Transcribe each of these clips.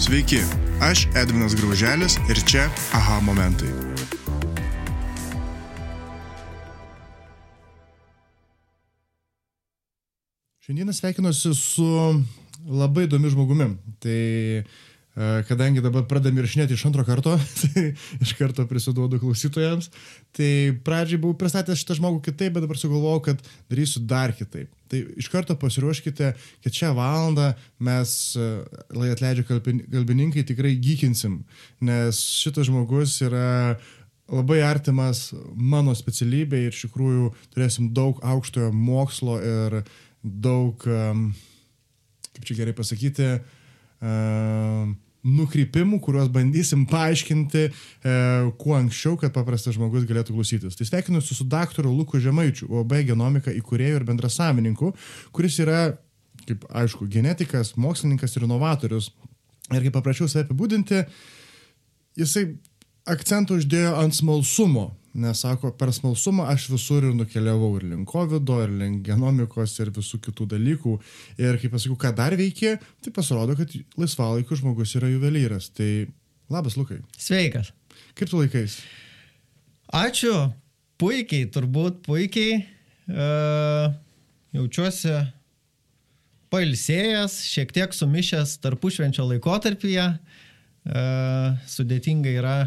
Sveiki, aš Edvinas Grauželis ir čia aha momentai. Šiandieną sveikinuosi su labai įdomi žmogumi. Tai kadangi dabar pradame įrašinėti iš antro karto, tai iš karto prisiduodu klausytojams. Tai pradžiai buvau pristatęs šitą žmogų kitaip, bet dabar sugalvojau, kad darysiu dar kitaip. Tai iš karto pasiruoškite, kad šią valandą mes, e, lai atleidžia kalbininkai, tikrai gykinsim, nes šitas žmogus yra labai artimas mano specialybė ir iš tikrųjų turėsim daug aukštojo mokslo ir daug, kaip čia gerai pasakyti, nukrypimų, kuriuos bandysim paaiškinti e, kuo anksčiau, kad paprastas žmogus galėtų klausytis. Tai sveikinuosi su daktaru Luku Žemaičiu, OB genomika įkūrėjų ir bendrasavininku, kuris yra, kaip aišku, genetikas, mokslininkas ir inovatorius. Ir kaip paprašiau save apibūdinti, jisai akcentų uždėjo ant smalsumo Nes sako, per smalsumą aš visur ir nukeliavau ir link COVID, ir link genomikos, ir visų kitų dalykų. Ir kaip pasakiau, ką dar veikia, tai pasirodo, kad laisvalaikio žmogus yra juvelyras. Tai labas, Lukai. Sveikas. Kaip tu laikais? Ačiū. Puikiai, turbūt puikiai. Uh, jaučiuosi pailsėjęs, šiek tiek sumišęs tarpušvenčio laikotarpyje. Uh, sudėtinga yra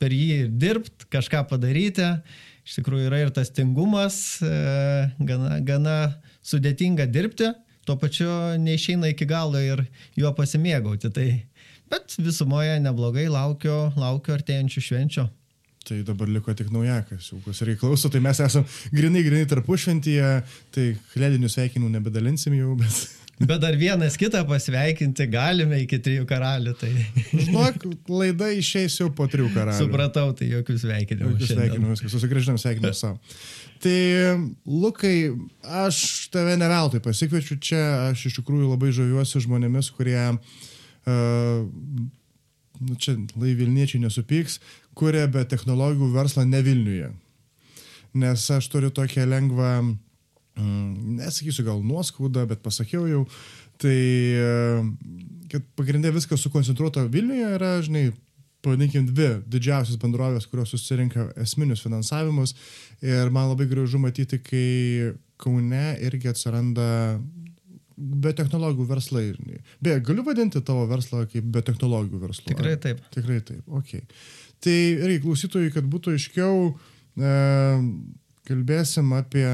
per jį ir dirbti, kažką padaryti. Iš tikrųjų yra ir tas tingumas, e, gana, gana sudėtinga dirbti, tuo pačiu neišeina iki galo ir juo pasimėgauti. Tai, bet visumoje neblogai laukiu, laukiu artėjančių švenčių. Tai dabar liko tik naujakas, jau kas reiklauso, tai mes esame grinai, grinai tarpušventyje, tai kalėdinių sveikinimų nebedalinsim jau, bet Bet dar vienas kitą pasveikinti galime iki trijų karalių. Tai... Žinok, laida išeis jau po trijų karalių. Supratau, tai jokių sveikinimų. Jokių sveikinimų, viskas, susigražinam sveikinimą savo. Tai, Lukai, aš tave neveltui pasikviečiu čia, aš iš tikrųjų labai žaviuosi žmonėmis, kurie, uh, nu čia lai Vilniečiai nesupyks, kuria be technologijų verslą ne Vilniuje. Nes aš turiu tokią lengvą nesakysiu gal nuoskaudą, bet pasakiau jau, tai kad pagrindė viskas sukoncentruota Vilniuje yra, žinai, pavadinkim, dvi didžiausias bendrovės, kurios susirinka esminius finansavimus ir man labai gražu matyti, kai Kaune irgi atsiranda be technologijų verslai. Beje, galiu vadinti tavo verslą kaip be technologijų verslu. Tikrai taip. Tikrai taip, ok. Tai reikia klausytojai, kad būtų aiškiau, e, kalbėsim apie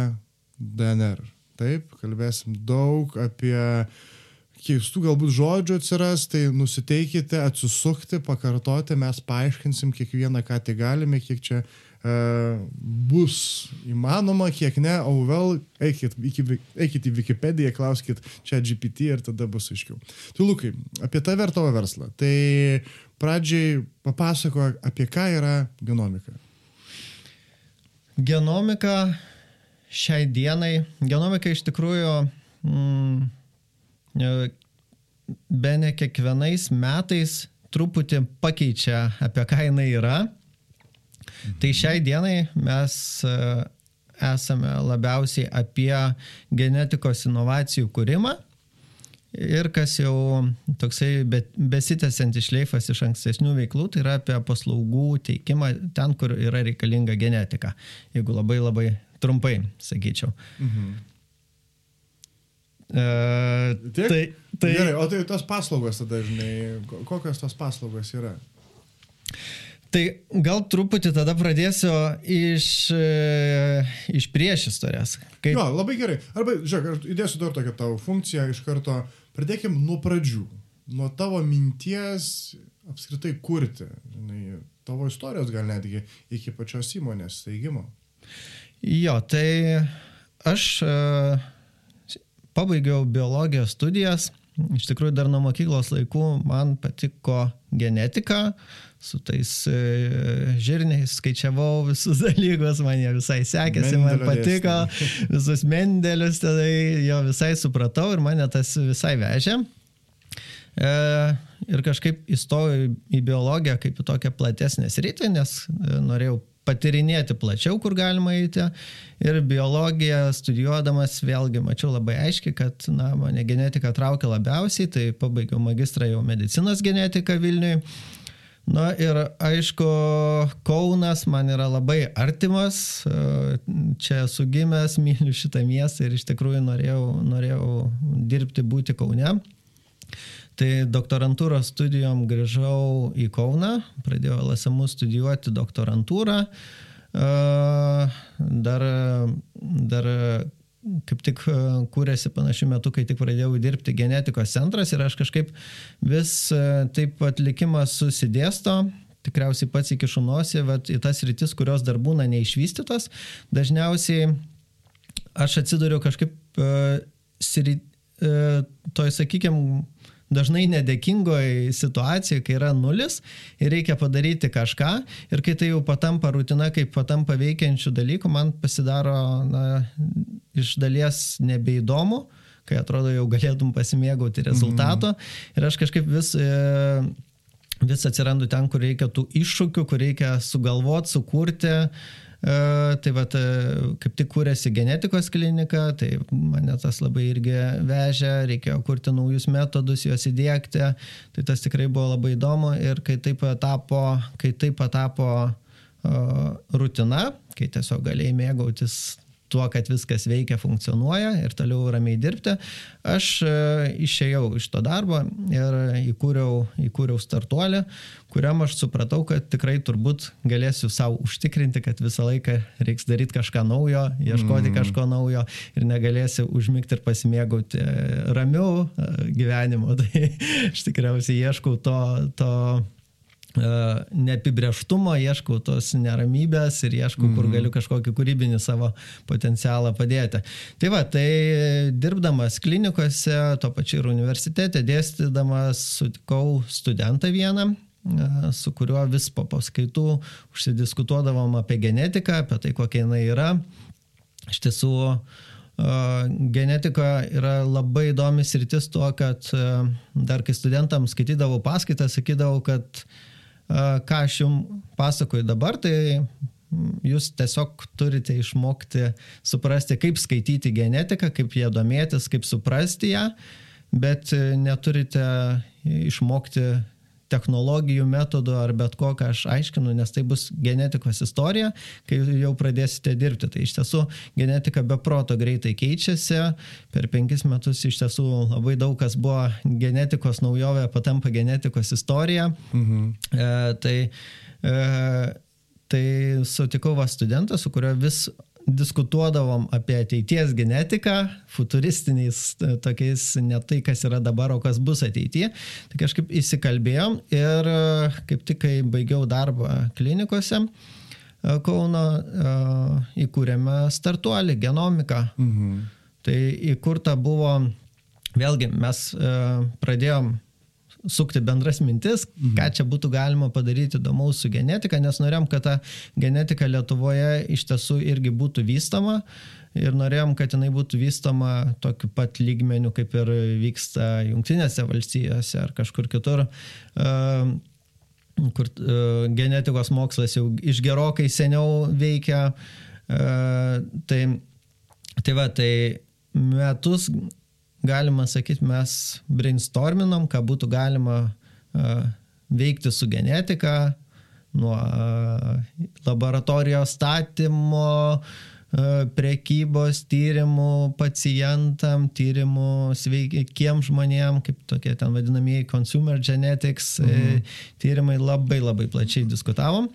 DNR. Taip, kalbėsim daug apie keistų galbūt žodžių atsiras, tai nusiteikite atsisukti, pakartoti, mes paaiškinsim kiekvieną, ką tai galime, kiek čia uh, bus įmanoma, kiek ne, o vėl eikit, iki, eikit į Wikipediją, klauskit čia GPT ir tada bus aiškiau. Tai Lukai, apie tave ir tavo verslą. Tai pradžiai papasako, apie ką yra genomika. Genomika šiai dienai genomika iš tikrųjų mm, e, be ne kiekvienais metais truputį pakeičia, apie ką jinai yra. Mhm. Tai šiai dienai mes e, esame labiausiai apie genetikos inovacijų kūrimą. Ir kas jau toksai besitęsiantis šleifas iš ankstesnių veiklų, tai yra apie paslaugų teikimą ten, kur yra reikalinga genetika. Jeigu labai labai trumpai, sakyčiau. Mhm. Uh, Tiek? tai, tai... Gerai, o tai tos paslaugos tada, žinai, kokios tos paslaugos yra? Tai gal truputį tada pradėsiu iš, e, iš prieš istorijas. Kaip... Jo, labai gerai. Arba, žiūrėk, įdėsiu dar tokią tavo funkciją iš karto. Pradėkim nuo pradžių. Nuo tavo minties apskritai kurti. Žinai, tavo istorijos gal netgi iki pačios įmonės steigimo. Jo, tai aš e, pabaigiau biologijos studijas. Iš tikrųjų, dar nuo mokyklos laikų man patiko genetika, su tais e, žirniais skaičiavau visus dalykus, man jie visai sekėsi, man patiko, visus mendelius, tada jo visai supratau ir mane tas visai vežė. E, ir kažkaip įstojau į biologiją kaip į tokią platesnę sritį, nes e, norėjau patirinėti plačiau, kur galima eiti. Ir biologiją studijuodamas vėlgi mačiau labai aiškiai, kad na, mane genetika traukia labiausiai, tai pabaigiau magistrą jau medicinos genetiką Vilniui. Na ir aišku, Kaunas man yra labai artimas, čia esu gimęs, myliu šitą miestą ir iš tikrųjų norėjau, norėjau dirbti, būti Kaune. Tai doktorantūros studijom grįžau į Kauną, pradėjau LSMU studijuoti doktorantūrą. Dar, dar kaip tik kūrėsi panašiu metu, kai tik pradėjau dirbti genetikos centras ir aš kažkaip vis taip atlikimas susidėsto, tikriausiai pats iki šunosi, bet į tas rytis, kurios dar būna neišvystytos, dažniausiai aš atsiduriu kažkaip uh, siri, uh, toj, sakykime, dažnai nedėkingoje situacijoje, kai yra nulis ir reikia padaryti kažką ir kai tai jau patampa rutina, kaip patampa veikiančių dalykų, man pasidaro na, iš dalies nebeįdomu, kai atrodo jau galėtum pasimėgauti rezultato mm. ir aš kažkaip vis... E, vis atsirandu ten, kur reikia tų iššūkių, kur reikia sugalvoti, sukurti, uh, tai va, kaip tik kūrėsi genetikos klinika, tai mane tas labai irgi vežė, reikėjo kurti naujus metodus, juos įdėkti, tai tas tikrai buvo labai įdomu ir kai taip patapo, kai taip patapo uh, rutina, kai tiesiog galėjai mėgautis tuo, kad viskas veikia, funkcionuoja ir toliau ramiai dirbti, aš e, išėjau iš to darbo ir įkūriau, įkūriau startuolį, kuriam aš supratau, kad tikrai turbūt galėsiu savo užtikrinti, kad visą laiką reiks daryti kažką naujo, ieškoti mm. kažko naujo ir negalėsiu užmigti ir pasimėgauti e, ramiau e, gyvenimu. Tai aš tikriausiai ieškau to, to neapibrieštumo, ieškau tos neramybės ir ieškau, mm -hmm. kur mhm. galiu kažkokį kūrybinį savo potencialą padėti. Tai va, tai dirbdamas klinikose, to pačiu ir universitete, dėstydamas, sutikau studentą vieną, e, su kuriuo vis po paskaitų užsidiskutuodavom apie genetiką, apie tai, kokia jinai yra. Iš tiesų, e, genetika yra labai įdomis rytis tuo, kad dar kai studentams skaitydavau paskaitą, sakydavau, kad ką aš jums pasakoju dabar, tai jūs tiesiog turite išmokti suprasti, kaip skaityti genetiką, kaip ją domėtis, kaip suprasti ją, bet neturite išmokti technologijų, metodų ar bet ko, ką aš aiškinu, nes tai bus genetikos istorija, kai jau pradėsite dirbti. Tai iš tiesų genetika be proto greitai keičiasi. Per penkis metus iš tiesų labai daug kas buvo genetikos naujovė, patampa genetikos istorija. Mhm. E, tai, e, tai sutikau va studentą, su kuriuo vis diskutuodavom apie ateities genetiką, futuristiniais e, tokiais, ne tai, kas yra dabar, o kas bus ateityje. Tai kažkaip įsikalbėjom ir e, kaip tik, kai baigiau darbą klinikose, e, Kauno įkūrėme startuolį, genomiką. Mhm. Tai įkurta buvo, vėlgi mes pradėjom sukti bendras mintis, mhm. ką čia būtų galima padaryti įdomaus su genetika, nes norėjom, kad ta genetika Lietuvoje iš tiesų irgi būtų vystoma ir norėjom, kad jinai būtų vystoma tokiu pat lygmeniu, kaip ir vyksta Junktinėse valstijose ar kažkur kitur. Uh, kur uh, genetikos mokslas jau iš gerokai seniau veikia. Uh, tai, tai va, tai metus galima sakyti, mes brainstorminom, ką būtų galima veikti su genetika, nuo laboratorijos statymo, prekybos tyrimų pacientam, tyrimų sveikiem žmonėm, kaip tokie ten vadinamieji consumer genetics mhm. tyrimai labai labai plačiai diskutavom.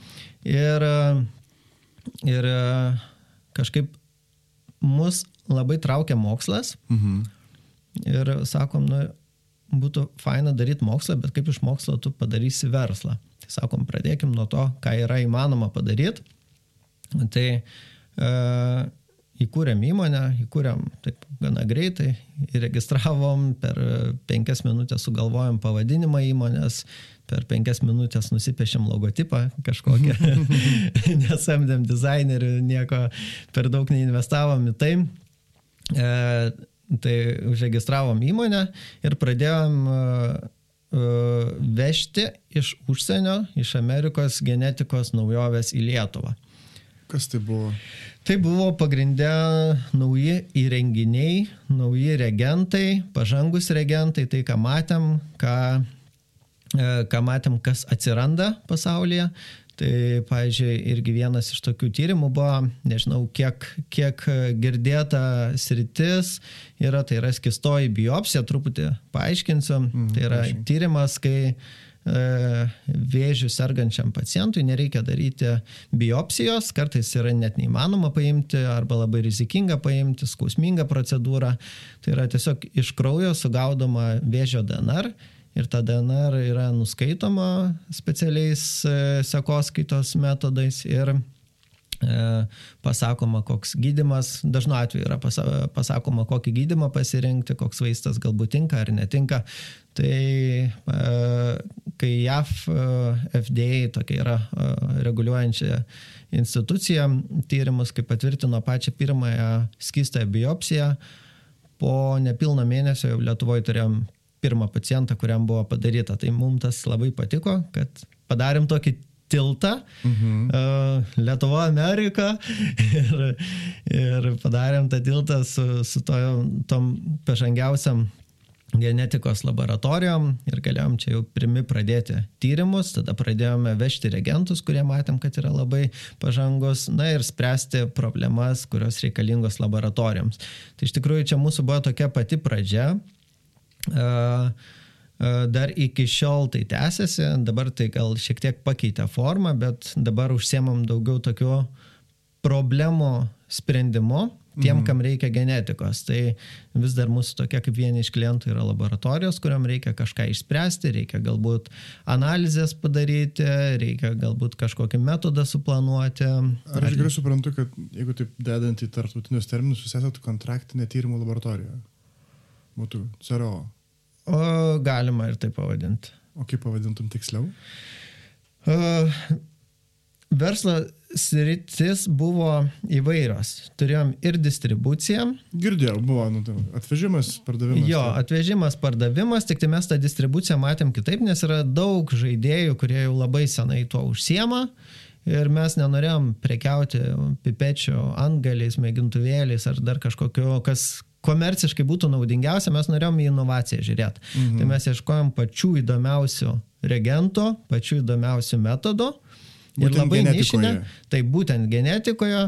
Ir, ir kažkaip mus labai traukia mokslas. Mhm ir sakom, nu, būtų faina daryti mokslą, bet kaip iš mokslo tu padarysi verslą. Tai sakom, pradėkim nuo to, ką yra įmanoma padaryti. Tai e, įkūrėm įmonę, įkūrėm taip gana greitai, įregistravom, per penkias minutės sugalvojom pavadinimą įmonės, per penkias minutės nusipešėm logotipą kažkokią, nesamdėm dizainerių, nieko per daug neinvestavom į tai. E, Tai užregistravom įmonę ir pradėjom e, e, vežti iš užsienio, iš Amerikos genetikos naujoves į Lietuvą. Kas tai buvo? Tai buvo pagrindę nauji įrenginiai, nauji reagentai, pažangus reagentai, tai ką matėm, ką, e, ką matėm, kas atsiranda pasaulyje. Tai, pavyzdžiui, irgi vienas iš tokių tyrimų buvo, nežinau, kiek, kiek girdėta sritis yra, tai yra skistoji biopsija, truputį paaiškinsiu. Mm, tai yra prašai. tyrimas, kai E, vėžių sergančiam pacientui nereikia daryti biopsijos, kartais yra net neįmanoma paimti arba labai rizikinga paimti, skausminga procedūra. Tai yra tiesiog iš kraujo sugaudoma vėžio DNR ir ta DNR yra nuskaitoma specialiais e, sekoskaitos metodais ir E, pasakoma, koks gydimas, dažnu atveju yra pasakoma, kokį gydimą pasirinkti, koks vaistas galbūt tinka ar netinka. Tai e, kai JAF FDA tokia yra reguliuojančia institucija, tyrimus, kaip patvirtino pačią pirmąją skistąją biopsiją, po nepilno mėnesio jau Lietuvoje turėjom pirmą pacientą, kuriam buvo padaryta. Tai mums tas labai patiko, kad padarėm tokį tiltą mhm. uh, Lietuva, Amerika ir, ir padarėm tą tiltą su, su to, tom pažangiausiam genetikos laboratorijom ir galėjom čia jau pirmi pradėti tyrimus, tada pradėjome vežti reagentus, kurie matėm, kad yra labai pažangos, na ir spręsti problemas, kurios reikalingos laboratorijoms. Tai iš tikrųjų čia mūsų buvo tokia pati pradžia. Dar iki šiol tai tęsiasi, dabar tai gal šiek tiek pakeitė formą, bet dabar užsiemam daugiau tokių problemų sprendimu tiem, mhm. kam reikia genetikos. Tai vis dar mūsų tokia kaip vieni iš klientų yra laboratorijos, kuriam reikia kažką išspręsti, reikia galbūt analizės padaryti, reikia galbūt kažkokį metodą suplanuoti. Ar aš gerai suprantu, kad jeigu taip dedant į tarptautinius terminus, jūs esate kontraktinė tyrimų laboratorija? Būtų CRO. O galima ir taip pavadinti. O kaip pavadintum tiksliau? Uh, verslo sritis buvo įvairios. Turėjom ir distribuciją. Girdėjau, buvo nu, tai atvežimas, pardavimas. Jo, tai. atvežimas, pardavimas, tik tai mes tą distribuciją matėm kitaip, nes yra daug žaidėjų, kurie jau labai senai tuo užsiema. Ir mes nenorėjom prekiauti pipečių antgaliais, mėgintuvėliais ar dar kažkokio, kas, komerciškai būtų naudingiausia, mes norėjom į inovaciją žiūrėti. Mhm. Tai mes ieškojom pačių įdomiausių reagentų, pačių įdomiausių metodų. Būtent ir labai nišinė, tai būtent genetikoje,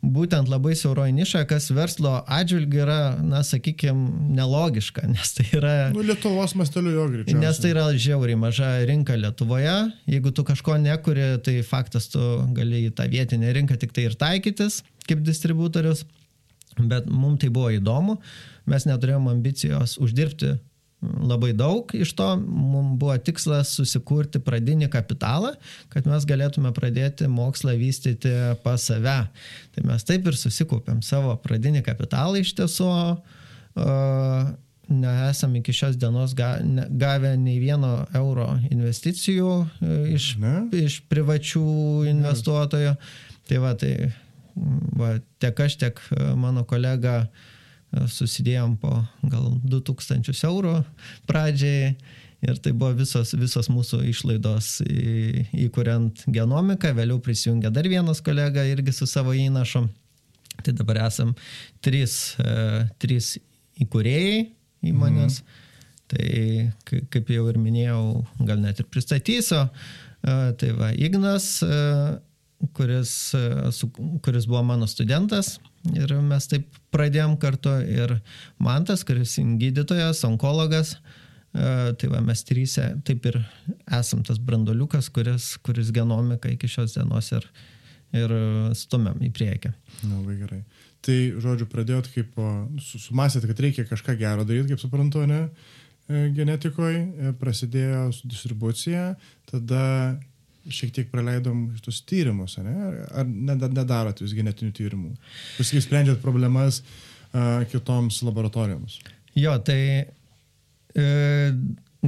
būtent labai siauroji niša, kas verslo atžvilgiu yra, na, sakykime, nelogiška, nes tai yra... Nu, Lietuvos masteliu jo greičiau. Nes tai yra žiauriai maža rinka Lietuvoje, jeigu tu kažko nekuri, tai faktas tu gali į tą vietinę rinką tik tai ir taikytis kaip distributorius bet mums tai buvo įdomu, mes neturėjom ambicijos uždirbti labai daug iš to, mums buvo tikslas susikurti pradinį kapitalą, kad mes galėtume pradėti mokslą vystyti pas save. Tai mes taip ir susikūpėm savo pradinį kapitalą iš tiesų. Uh, nesam iki šios dienos gavę nei vieno euro investicijų iš, ne? iš privačių investuotojų. Tai va, tai va, tiek aš, tiek e, mano kolega e, susidėjom po gal 2000 eurų pradžiai ir tai buvo visos, visos mūsų išlaidos į, įkuriant genomiką, vėliau prisijungė dar vienas kolega irgi su savo įnašu. Tai dabar esam trys, e, trys įkūrėjai įmonės. Mhm. Tai kaip jau ir minėjau, gal net ir pristatysiu. Tai va, Ignas kuris, e, su, kuris buvo mano studentas ir mes taip pradėjom kartu ir Mantas, kuris gydytojas, onkologas. E, tai va, mes trysė taip ir esam tas brandoliukas, kuris, kuris genomiką iki šios dienos ir, ir stumiam į priekį. Na, labai gerai. Tai, žodžiu, pradėjot kaip, sumasėt, kad reikia kažką gero daryti, kaip suprantu, ne, genetikoje, prasidėjo su distribucija, tada šiek tiek praleidom šitus tyrimus, ne? ar nedarot jūs genetinių tyrimų? Jūs kaip sprendžiat problemas uh, kitoms laboratorijoms? Jo, tai e,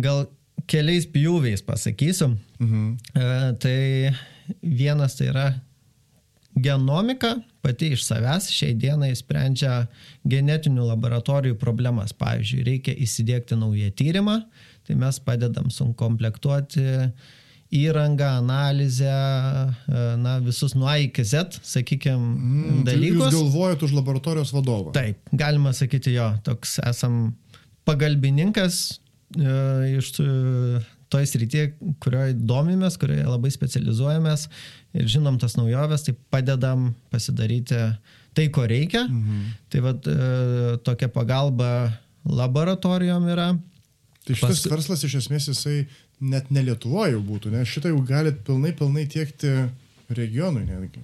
gal keliais pjūviais pasakysiu. Mhm. E, tai vienas tai yra genomika pati iš savęs šiai dienai sprendžia genetinių laboratorijų problemas. Pavyzdžiui, reikia įsidėkti naują tyrimą, tai mes padedam sunkomplektuoti įrangą, analizę, e, na, visus nuo A iki Z, sakykime, Mm, tai dalykus. Jūs galvojate už laboratorijos vadovą. Taip, galima sakyti jo, toks esam pagalbininkas e, iš e, toj srityje, kurioje domimės, kurioje labai specializuojamės ir žinom tas naujoves, tai padedam pasidaryti tai, ko reikia. Mhm. Tai vad tokia pagalba laboratorijom yra. Tai šitas Pas- verslas iš esmės jisai net ne Lietuvoje jau būtų, nes šitą jau galit pilnai, pilnai tiekti regionui netgi.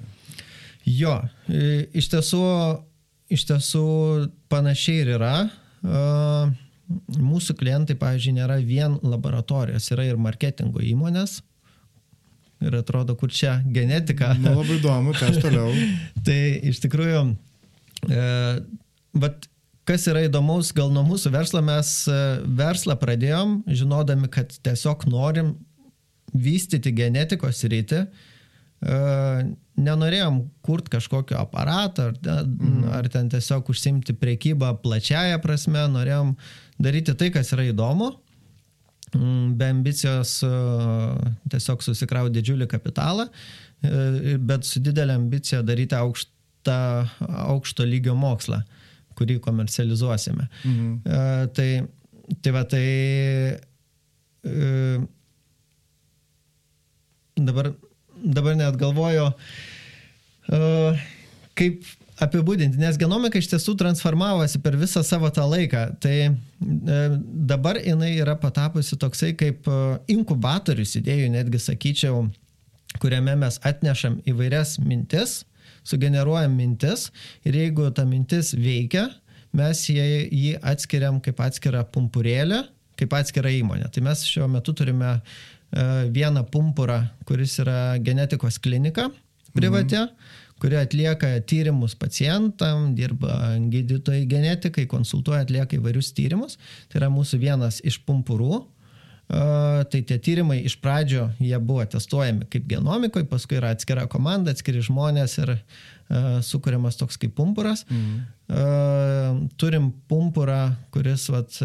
Jo, iš tiesų, iš tiesų panašiai ir yra. Mūsų klientai, pavyzdžiui, nėra vien laboratorijos, yra ir marketingo įmonės. Ir atrodo, kur čia genetika. Na labai įdomu, tęs toliau. tai iš tikrųjų, e, vat, kas yra įdomaus, gal nuo mūsų verslo mes e, verslą pradėjom, žinodami, kad tiesiog norim vystyti genetikos rytį. E, nenorėjom kurti kažkokio aparato ar, mhm. ar ten tiesiog užsimti priekybą plačiaja prasme, norėjom daryti tai, kas yra įdomu, Mm, be ambicijos e, tiesiog susikrauti didžiulį kapitalą, bet su didelė ambicija daryti aukštą, aukšto lygio mokslą, kurį komercializuosime. Mhm. E, Tai, tai va, tai e, dabar, dabar net galvoju, e, kaip apibūdinti, nes genomika iš tiesų transformavosi per visą savo tą laiką. Tai e, dabar jinai yra patapusi toksai kaip inkubatorius idėjų, netgi sakyčiau, kuriame mes atnešam įvairias mintis, sugeneruojam mintis ir jeigu ta mintis veikia, mes jį, atskiriam kaip atskirą pumpurėlę, kaip atskirą įmonę. Tai mes šiuo metu turime e, vieną pumpurą, kuris yra genetikos klinika privati, mhm. kuri atlieka tyrimus pacientam, dirba gydytojai genetikai, konsultuoja, atlieka įvairius tyrimus. Tai yra mūsų vienas iš pumpurų. Tai tie tyrimai iš pradžio jie buvo testuojami kaip genomikoje, paskui yra atskira komanda, atskiri žmonės ir sukūriamas toks kaip pumpuras. Uh, turim pumpurą, kuris vat,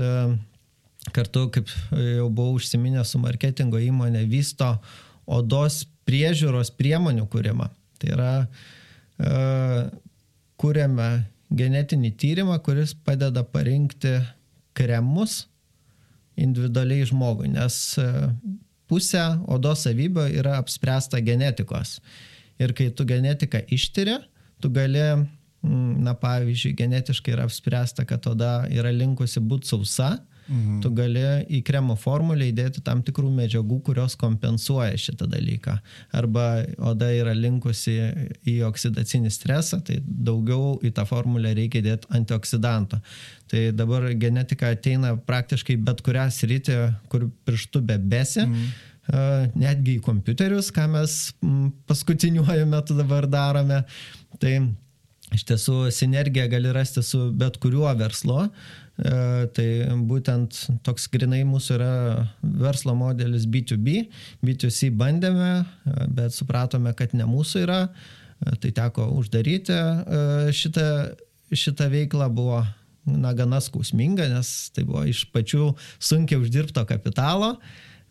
kartu, kaip jau buvau užsiminęs su marketingo įmonė, vysto odos priežiūros priemonių kūrimą. Tai yra, kūrėme genetinį tyrimą, kuris padeda parinkti kremus individualiai žmogui, nes e, pusė odos savybių yra apspręsta genetikos. Ir kai tu genetiką ištiri, tu gali, na pavyzdžiui, genetiškai yra apspręsta, kad oda yra linkusi būti sausa, mhm. tu gali į kremo formulę įdėti tam tikrų medžiagų, kurios kompensuoja šitą dalyką. Arba oda yra linkusi į oksidacinį stresą, tai daugiau į tą formulę reikia įdėti antioksidanto. Tai dabar genetika ateina praktiškai bet kurią sritį, kur pirštų bebesi. Mhm. Netgi į kompiuterius, ką mes paskutiniuoju metu dabar darome. Tai iš tiesų sinergija gali rasti su bet kuriuo verslu. Tai būtent toks grinai mūsų yra verslo modelis B2B. B2C bandėme, bet supratome, kad ne mūsų yra. Tai teko uždaryti šitą, šitą veiklą. Buvo na, gana skausminga, nes tai buvo iš pačių sunkiai uždirbto kapitalo,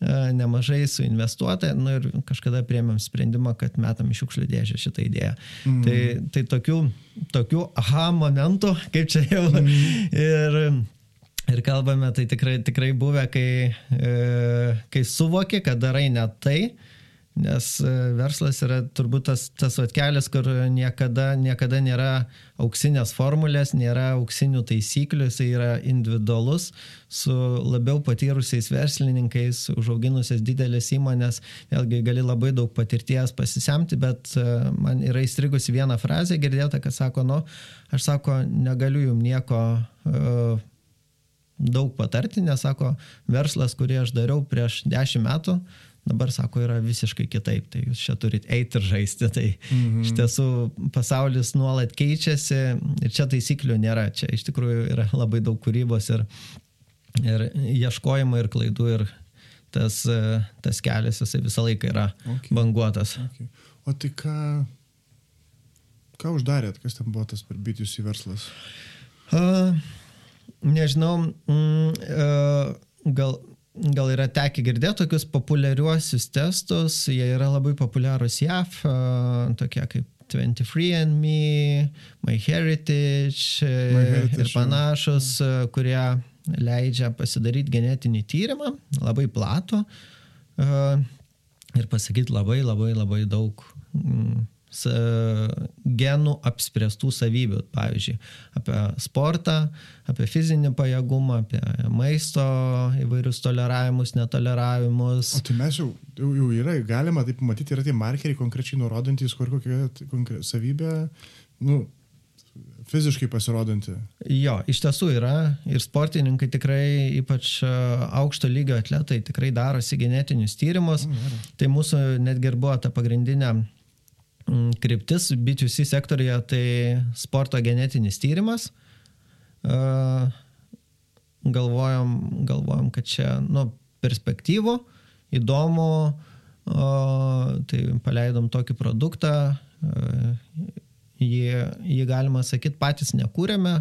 nemažai suinvestuota nu, ir kažkada priemėm sprendimą, kad metam iš šiukšlių dėžę šitą idėją. Mm. Tai, tai tokių, tokių aha momentų, kaip čia jau mm. ir, ir kalbame, tai tikrai, tikrai buvę, kai, kai suvoki, kad darai ne tai, Nes verslas yra turbūt tas, tas kelias, kur niekada, niekada nėra auksinės formulės, nėra auksinių taisyklių, jis yra individualus, su labiau patyrusiais verslininkais, užauginusiais didelės įmonės, vėlgi gali labai daug patirties pasisemti, bet man yra įstrigusi viena frazė girdėta, kad sako, nu, aš sako, negaliu jums nieko uh, daug patarti, nes sako, verslas, kurį aš dariau prieš dešimt metų, dabar sako yra visiškai kitaip, tai jūs čia turit eiti ir žaisti. Tai mhm. iš tiesų pasaulis nuolat keičiasi ir čia taisyklių nėra, čia iš tikrųjų yra labai daug kūrybos ir, ir ieškojimo ir klaidų ir tas, tas kelias jisai visą laiką yra okay. banguotas. Okay. O tai ką, ką uždarėt, kas ten buvo tas per B2C verslas? Uh, nežinau, mm, uh, gal gal yra tekę girdėti tokius populiariuosius testus, jie yra labai populiarūs JAV, tokie kaip 23andMe, MyHeritage My Heritage, ir panašus, kurie leidžia pasidaryti genetinį tyrimą, labai platų ir pasakyti labai labai labai daug genų apspręstų savybių, pavyzdžiui, apie sportą, apie fizinį pajėgumą, apie maisto įvairius toleravimus, netoleravimus. O tai mes jau, jau, jau yra, galima taip matyti, yra tie markeriai konkrečiai nurodantys, kur kokia savybė, nu, fiziškai pasirodanti. Jo, iš tiesų yra ir sportininkai tikrai, ypač aukšto lygio atletai, tikrai darosi genetinius tyrimus. Mm, tai mūsų netgi ir buvo ta pagrindinė kryptis B2C sektorija tai sporto genetinis tyrimas. Galvojom, galvojom kad čia nu, perspektyvų, įdomu, tai paleidom tokį produktą, jį, jį galima sakyti patys nekūrėme,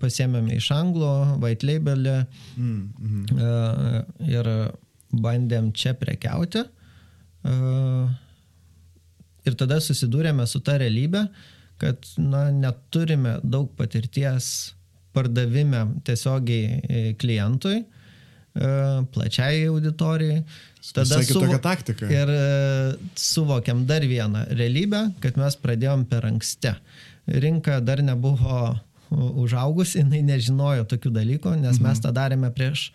pasėmėme iš anglo, white labelį mm -hmm. ir bandėm čia prekiauti. Ir tada susidūrėme su ta realybė, kad na, neturime daug patirties pardavime tiesiogiai e, klientui, e, plačiai auditorijai. Tada suvo... taktika. Ir e, suvokiam dar vieną realybę, kad mes pradėjom per anksti. Rinka dar nebuvo užaugusi, jinai nežinojo tokių dalykų, nes mhm. mes tą darėme prieš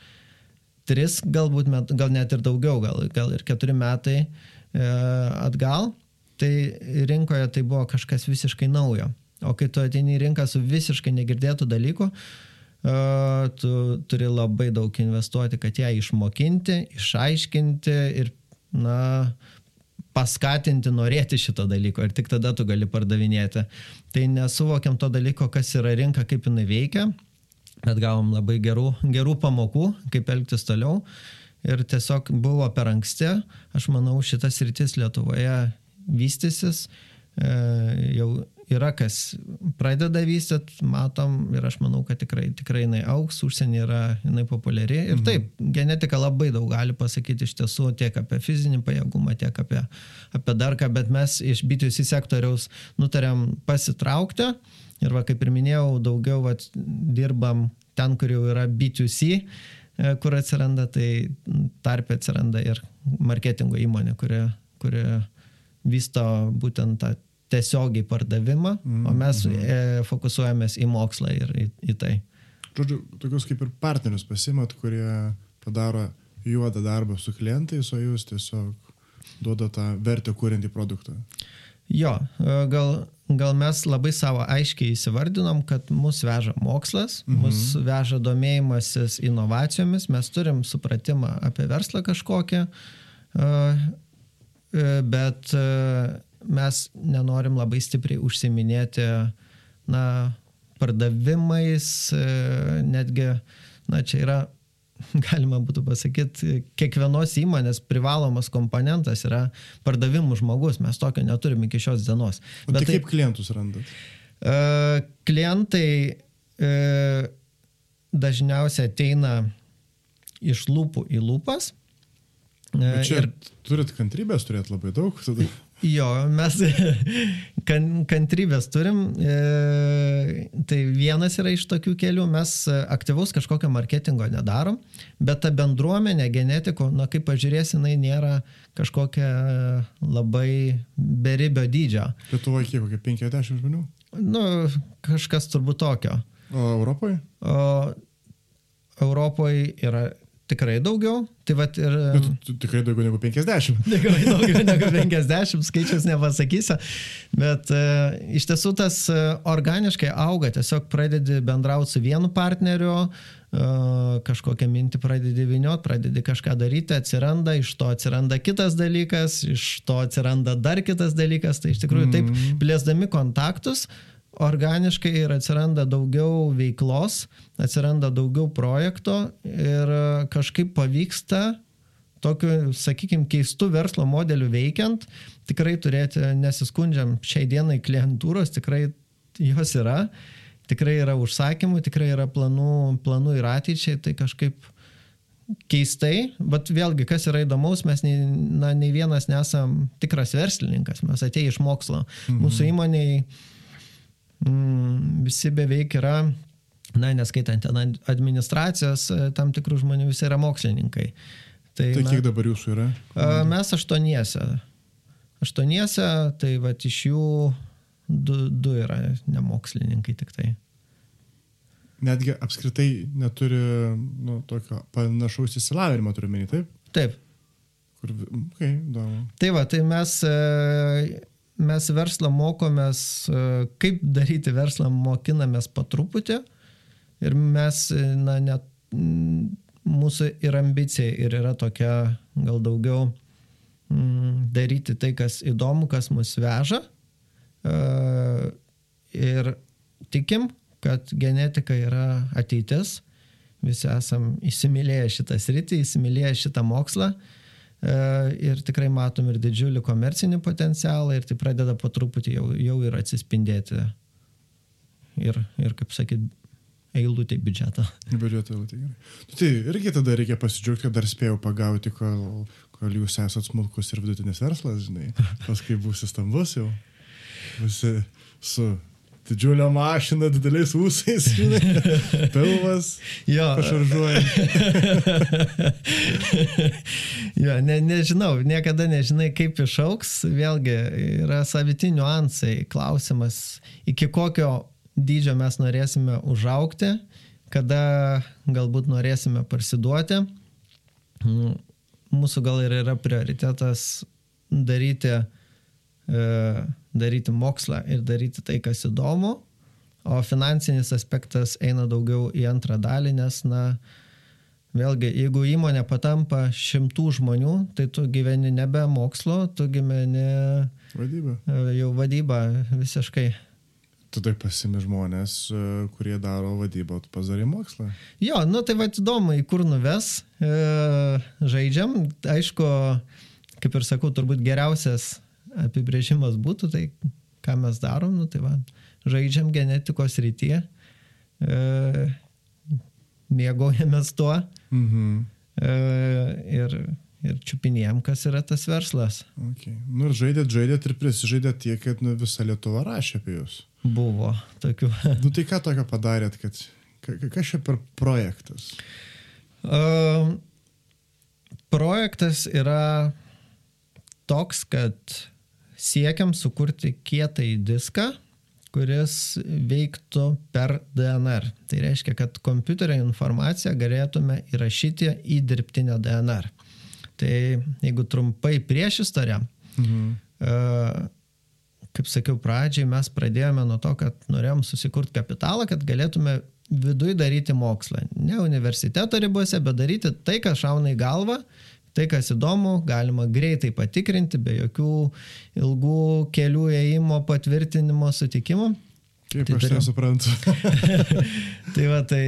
tris, galbūt, met, gal net ir daugiau, gal, gal ir keturi metai e, atgal tai rinkoje tai buvo kažkas visiškai naujo. O kai tu ateini į rinką su visiškai negirdėtų dalykų, tu turi labai daug investuoti, kad ją išmokinti, išaiškinti ir, na, paskatinti norėti šito dalyko ir tik tada tu gali pardavinėti. Tai nesuvokiam to dalyko, kas yra rinka, kaip jinai veikia, bet gavom labai gerų, gerų pamokų, kaip elgtis toliau. Ir tiesiog buvo per anksti, aš manau, šitas rytis Lietuvoje vystysis, e, jau yra kas pradeda vystyti, matom ir aš manau, kad tikrai, tikrai jinai auks, užsienį yra jinai populiari. Ir mhm. taip, genetika labai daug gali pasakyti iš tiesų tiek apie fizinį pajėgumą, tiek apie, apie dar ką, bet mes iš B2C sektoriaus nutarėm pasitraukti. Ir va, kaip ir minėjau, daugiau va, dirbam ten, kur jau yra B2C, e, kur atsiranda, tai tarp atsiranda ir marketingo įmonė, kuri, kuri vysto būtent tą tiesiogiai pardavimą, mm, o mes mm. e, fokusuojamės į mokslą ir į, į tai. Žodžiu, tokius kaip ir partnerius pasimat, kurie padaro juodą darbą su klientais, o jūs tiesiog duoda tą vertę kūrintį produktą. Jo, e, gal, gal mes labai savo aiškiai įsivardinom, kad mus veža mokslas, mhm. mus veža domėjimasis inovacijomis, mes turim supratimą apie verslą kažkokią, E, bet e, mes nenorim labai stipriai užsiminėti, na, pardavimais, e, netgi, na, čia yra, galima būtų pasakyti, kiekvienos įmonės privalomas komponentas yra pardavimų žmogus, mes tokio neturim iki šios dienos. O Bet tai kaip klientus randat? Klientai dažniausiai ateina iš lūpų į lūpas Bet čia ir turit kantrybės turėti labai daug. Tada. Jo, mes kan, kantrybės turim. E, tai vienas yra iš tokių kelių. Mes aktyvaus kažkokio marketingo nedarom, bet ta bendruomenė genetiko, na kaip pažiūrėsi, jinai nėra kažkokia labai beribio dydžio. Lietuvoje kiek, kokie 50 žmonių? Nu, kažkas turbūt tokio. O Europoje? O Europoje yra tikrai daugiau. Tai vat ir... Bet tikrai daugiau negu 50. Tikrai daugiau negu 50, skaičius nepasakysiu. Bet uh, iš tiesų tas uh, organiškai auga, tiesiog pradedi bendrauti su vienu partneriu, uh, kažkokią mintį pradedi viniot, pradedi kažką daryti, atsiranda, iš to atsiranda kitas dalykas, iš to atsiranda dar kitas dalykas. Tai iš tikrųjų taip plėsdami kontaktus, uh, organiškai ir atsiranda daugiau veiklos, atsiranda daugiau projekto ir kažkaip pavyksta tokiu, sakykime, keistų verslo modelių veikiant, tikrai turėti, nesiskundžiam, šiai dienai klientūros tikrai jos yra, tikrai yra užsakymų, tikrai yra planų, planų ir ateičiai, tai kažkaip keistai, bet vėlgi, kas yra įdomaus, mes nei, na, nei vienas nesam tikras verslininkas, mes atėjai iš mokslo. Mhm. Mūsų įmoniai mm, visi beveik yra, na, neskaitant ten administracijos, e, tam tikrų žmonių visi yra mokslininkai. Tai, tai kiek na, dabar jūsų yra? Mes aštuoniese. Aštuoniese, tai va iš jų du, du yra nemokslininkai tik tai netgi apskritai neturi nu, tokio panašaus įsilavinimo, turiu menį, taip? Taip. Kur, okay, įdomu. Tai va, tai mes, e, mes verslą mokomės, e, kaip daryti verslą mokinamės po truputį ir mes, e, na, net mūsų ir ambicija ir yra tokia gal daugiau mm, daryti tai, kas įdomu, kas mus veža. Ir tikim, kad genetika yra ateitis. Visi esam įsimylėję šitą sritį, įsimylėję šitą mokslą e, ir tikrai matom ir didžiulį komercinį potencialą ir tai pradeda po truputį jau, jau ir atsispindėti. Ir, ir kaip sakyt, eilutė biudžetą. Biudžetą eilutė, gerai. Nu, tai irgi tada reikia pasidžiaugti, kad dar spėjau pagauti, kol, kol jūs esate smulkus ir vidutinis verslas, žinai. Paskui būsi stambus jau. Visi su didžiulę mašiną, dideliais ūsais, pilvas. Jo. Pašaržuoja. jo, ne, nežinau, niekada nežinai, kaip išauks. Vėlgi yra saviti niuansai. Klausimas, iki kokio dydžio mes norėsime užaukti, kada galbūt norėsime parsiduoti. Mūsų gal ir yra prioritetas daryti E, daryti mokslą ir daryti tai, kas įdomu, o finansinis aspektas eina daugiau į antrą dalį, nes, na, vėlgi, jeigu įmonė patampa šimtų žmonių, tai tu gyveni nebe mokslo, tu gyveni vadybą. E, jau vadybą visiškai. Tu tai pasimi žmonės, e, kurie daro vadybą, tu pasarai mokslą. Jo, nu tai va įdomu, į kur nuves, e, žaidžiam. Aišku, kaip ir sakau, turbūt geriausias apibrėžimas būtų, tai ką mes darom, nu, tai va, žaidžiam genetikos rytyje, e, mėgaujamės tuo mhm. e, ir, ir čiupinėjom, kas yra tas verslas. Okay. Nu ir žaidėt, žaidėt ir prisižaidėt tiek, kad nu, visa Lietuva rašė apie jūs. Buvo tokių. nu tai ką tokio padarėt, kad kas čia per projektas? Uh, projektas yra toks, kad siekiam sukurti kietąjį diską, kuris veiktų per DNR. Tai reiškia, kad kompiuterio informaciją galėtume įrašyti į dirbtinę DNR. Tai jeigu trumpai prieš istoriją, mhm. uh, kaip sakiau pradžiai, mes pradėjome nuo to, kad norėjom susikurti kapitalą, kad galėtume viduje daryti mokslą. Ne universiteto ribose, bet daryti tai, kas šauna į galvą Tai, kas įdomu, galima greitai patikrinti, be jokių ilgų kelių ėjimo, patvirtinimo, sutikimo. Kaip tai aš turėjom... nesuprantu. tai va, tai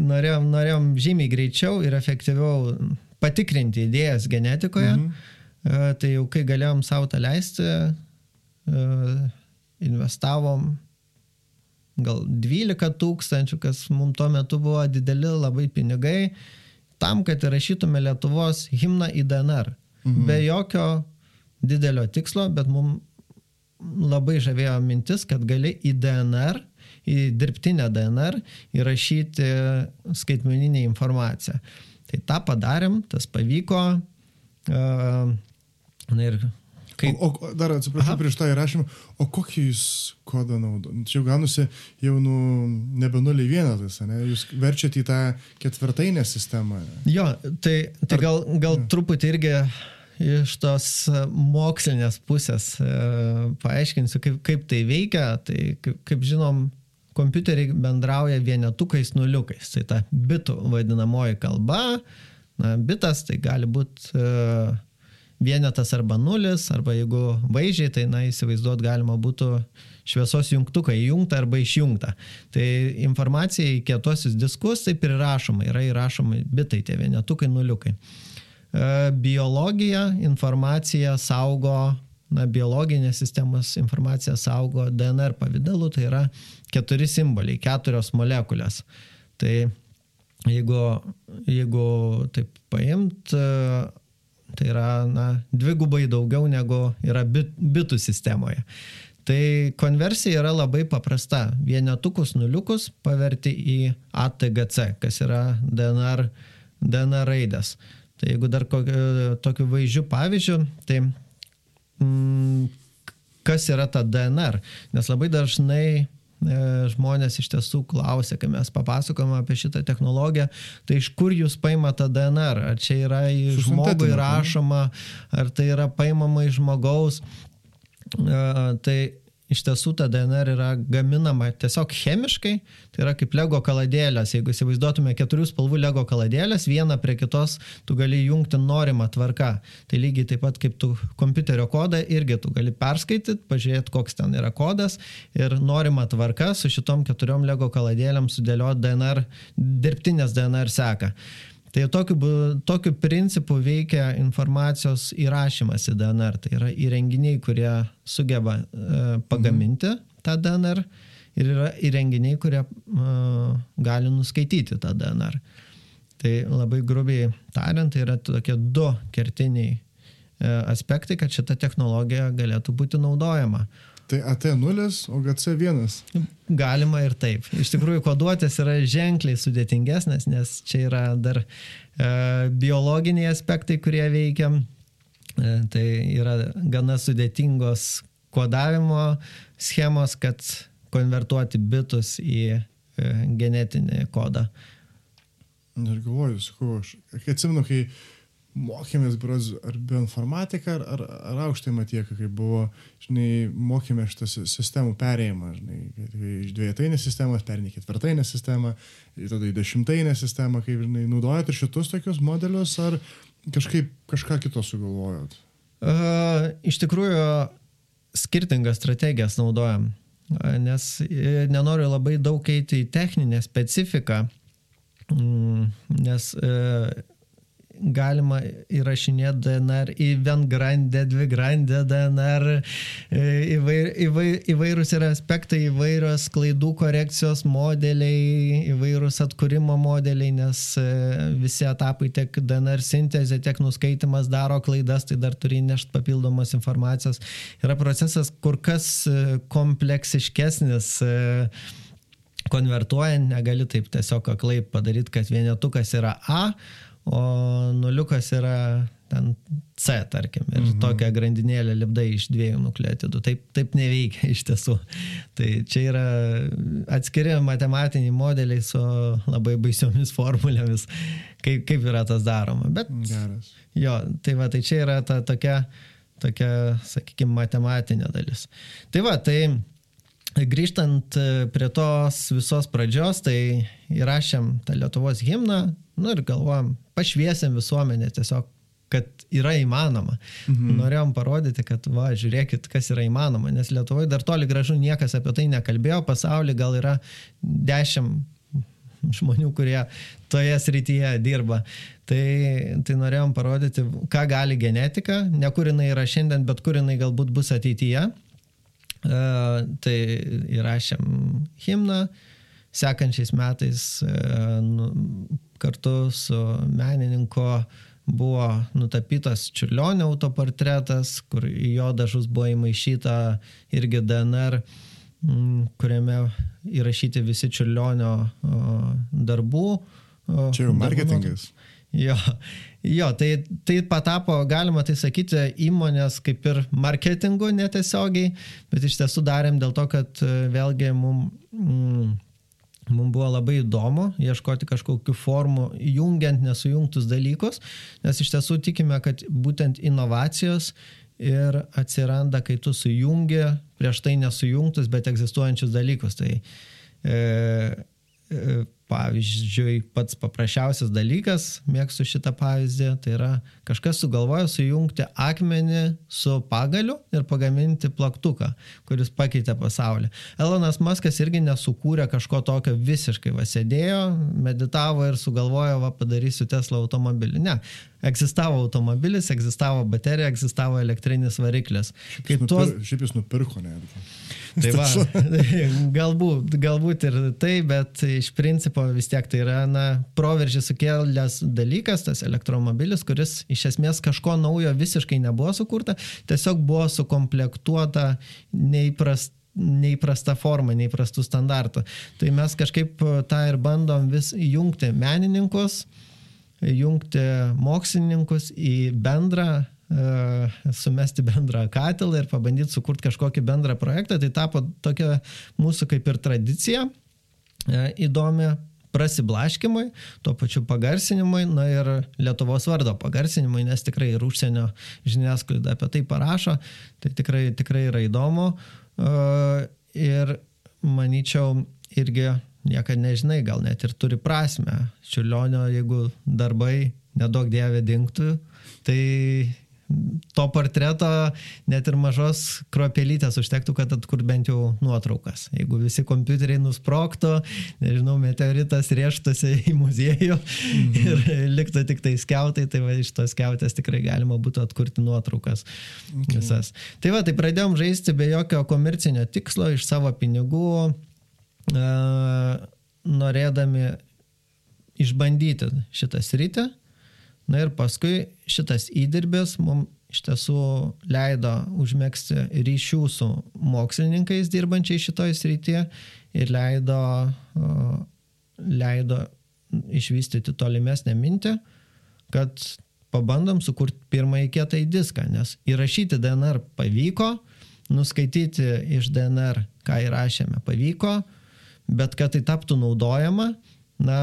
norėjom, norėjom žymiai greičiau ir efektyviau patikrinti idėjas genetikoje. Mhm. Uh, tai jau kai galėjom savo tą leisti, uh, investavom gal 12 tūkstančių, kas mums tuo metu buvo dideli labai pinigai. Uh, tam, kad įrašytume Lietuvos himną į DNR. Mhm. Be jokio didelio tikslo, bet mums labai žavėjo mintis, kad gali į DNR, į dirbtinę DNR įrašyti skaitmeninę informaciją. Tai tą padarėm, tas pavyko. Na ir Kai... O, o dar atsiprašau Aha. prieš tą įrašymą, o kokį jūs kodą naudojate? Čia jau ganusi jau nu, nebe nuliai vienetas, ne? Jūs verčiate į tą ketvirtainę sistemą. Jo, tai, tai gal, gal ja. truputį irgi iš tos mokslinės pusės e, paaiškinsiu, kaip, kaip tai veikia. Tai kaip, kaip žinom, kompiuteriai bendrauja vienetukais nuliukais. Tai ta bitų vadinamoji kalba. Na, bitas tai gali būti uh, vienetas arba nulis, arba jeigu vaizdžiai, tai na, įsivaizduot galima būtų šviesos jungtuką įjungtą arba išjungtą. Tai informacija į kietosius diskus taip ir įrašoma, yra įrašoma bitai, tie vienetukai, nuliukai. E, biologija informaciją saugo, na, biologinės sistemos informaciją saugo DNR pavydalu, tai yra keturi simboliai, keturios molekulės. Tai jeigu, jeigu taip paimt, tai yra na, dvigubai daugiau negu yra bit, bitų sistemoje. Tai konversija yra labai paprasta. Vienetukus nuliukus paverti į ATGC, kas yra DNR, DNR raidės. Tai jeigu dar tokiu vaizdžiu pavyzdžiu, tai mm, kas yra ta DNR? Nes labai dažnai žmonės iš tiesų klausia, kai mes papasakom apie šitą technologiją, tai iš kur jūs paima tą DNR? Ar čia yra į žmogų įrašoma, ar tai yra paimama iš žmogaus? E, tai iš tiesų ta DNR yra gaminama tiesiog chemiškai, tai yra kaip lego kaladėlės. Jeigu įsivaizduotume keturių spalvų lego kaladėlės, vieną prie kitos tu gali jungti norimą tvarką. Tai lygiai taip pat kaip tu kompiuterio kodą irgi tu gali perskaityti, pažiūrėti, koks ten yra kodas ir norimą tvarką su šitom keturiom lego kaladėlėm sudėlioti DNR, dirbtinės DNR seką. Tai tokiu, tokiu principu veikia informacijos įrašymas į DNR. Tai yra įrenginiai, kurie sugeba uh, pagaminti mhm. tą DNR ir yra įrenginiai, kurie uh, gali nuskaityti tą DNR. Tai labai grubiai tariant, tai yra tokie du kertiniai uh, aspektai, kad šita technologija galėtų būti naudojama. Tai AT0, o GC1. Galima ir taip. Iš tikrųjų, koduotės yra ženkliai sudėtingesnės, nes čia yra dar e, biologiniai aspektai, kurie veikia. E, tai yra gana sudėtingos kodavimo schemos, kad konvertuoti bitus į e, genetinį kodą. Ir galvoju, sakau, aš atsimenu, kai mokėmės, bros, ar bioinformatiką, ar, ar, ar aukštai matieką, kai buvo, žinai, mokėme šitą sistemų perėjimą, žinai, iš dviejatainės sistemos į ketvirtainę sistemą, tada į dešimtainę sistemą, kaip, žinai, naudojat ir šitus tokius modelius, ar kažkaip kažką kito sugalvojot? Uh, iš tikrųjų, skirtingas strategijas naudojam, nes e, nenoriu labai daug eiti į techninę specifiką, mm, nes uh, galima įrašinėti DNR į viengrandę, dvigrandę DNR, e, įvair, įvair, įvairūs yra aspektai, įvairios klaidų korekcijos modeliai, įvairūs atkūrimo modeliai, nes e, visi etapai tiek DNR sintezė, tiek nuskaitimas daro klaidas, tai dar turi nešti papildomos informacijos. Yra procesas kur kas e, kompleksiškesnis konvertuojant negali taip tiesiog aklai padaryti, kad vienetukas yra A, o nuliukas yra ten C, tarkim, ir mhm. tokią grandinėlę lipdai iš dviejų nukleotidų. Taip, taip neveikia iš tiesų. Tai čia yra atskiri matematiniai modeliai su labai baisiomis formulėmis, kaip, kaip yra tas daroma. Bet, Geras. Jo, tai va, tai čia yra ta tokia, tokia sakykime, matematinė dalis. Tai va, tai grįžtant prie tos visos pradžios, tai įrašėm tą Lietuvos himną, nu ir galvojam, pašviesiam visuomenę tiesiog kad yra įmanoma. Mhm. Norėjom parodyti, kad va, žiūrėkit, kas yra įmanoma, nes Lietuvoje dar toli gražu niekas apie tai nekalbėjo, pasaulyje gal yra dešimt žmonių, kurie toje srityje dirba. Tai, tai norėjom parodyti, ką gali genetika, ne kur jinai yra šiandien, bet kur jinai galbūt bus ateityje. Uh, tai įrašėm himną, sekančiais metais uh, kartu su menininko buvo nutapytas Čiurlionio autoportretas, kur į jo dažus buvo įmaišyta irgi DNR, kuriame įrašyti visi Čiurlionio darbų. Čia jau marketingas. Jo, jo tai, tai patapo, galima tai sakyti, įmonės kaip ir marketingu netiesiogiai, bet iš tiesų darėm dėl to, kad vėlgi mums mm, Mums buvo labai įdomu ieškoti kažkokių formų, jungiant nesujungtus dalykus, nes iš tiesų tikime, kad būtent inovacijos ir atsiranda, kai tu sujungi prieš tai nesujungtus, bet egzistuojančius dalykus. Tai e, e, Pavyzdžiui, pats paprasčiausias dalykas, mėgstu šitą pavyzdį, tai yra kažkas sugalvojo sujungti akmenį su pagaliu ir pagaminti plaktuką, kuris pakeitė pasaulį. Elonas Maskas irgi nesukūrė kažko tokio visiškai, va sėdėjo, meditavo ir sugalvojo, va padarysiu Tesla automobilį. Ne, egzistavo automobilis, egzistavo baterija, egzistavo elektrinis variklis. Kaip nupir... tuos... Šiaip jis nupirko netgi. Tai va, galbūt, galbūt ir tai, bet iš principo vis tiek tai yra, na, proveržį sukėlęs dalykas, tas elektromobilis, kuris iš esmės kažko naujo visiškai nebuvo sukurta, tiesiog buvo sukomplektuota neįprasta neįprasta forma, neįprastų standartų. Tai mes kažkaip tą ir bandom vis jungti menininkus, jungti mokslininkus į bendrą sumesti bendrą katilą ir pabandyti sukurti kažkokį bendrą projektą. Tai tapo tokia mūsų kaip ir tradicija e, įdomi prasiblaškimui, tuo pačiu pagarsinimui, na ir Lietuvos vardo pagarsinimui, nes tikrai ir užsienio žiniasklaida apie tai parašo, tai tikrai, tikrai yra įdomu. E, ir manyčiau, irgi niekada nežinai, gal net ir turi prasme. Čiurlionio, jeigu darbai nedaug dievė dinktų, tai to portreto net ir mažos kruopelytės užtektų, kad atkur bent jau nuotraukas. Jeigu visi kompiuteriai nusproktų, nežinau, meteoritas rėštųsi į muziejų mm. ir liktų tik tai skiautai, tai va iš tos skiautės tikrai galima būtų atkurti nuotraukas okay. visas. Tai va, tai pradėjom žaisti be jokio komercinio tikslo iš savo pinigų norėdami išbandyti šitą sritį. Na ir paskui šitas įdirbis mums iš tiesų leido užmėgsti ryšių su mokslininkais dirbančiai šitoj srityje ir leido, leido išvystyti tolimesnę mintį, kad pabandom sukurti pirmąjį kietąjį diską, nes įrašyti DNR pavyko, nuskaityti iš DNR, ką įrašėme, pavyko, bet kad tai taptų naudojama, na,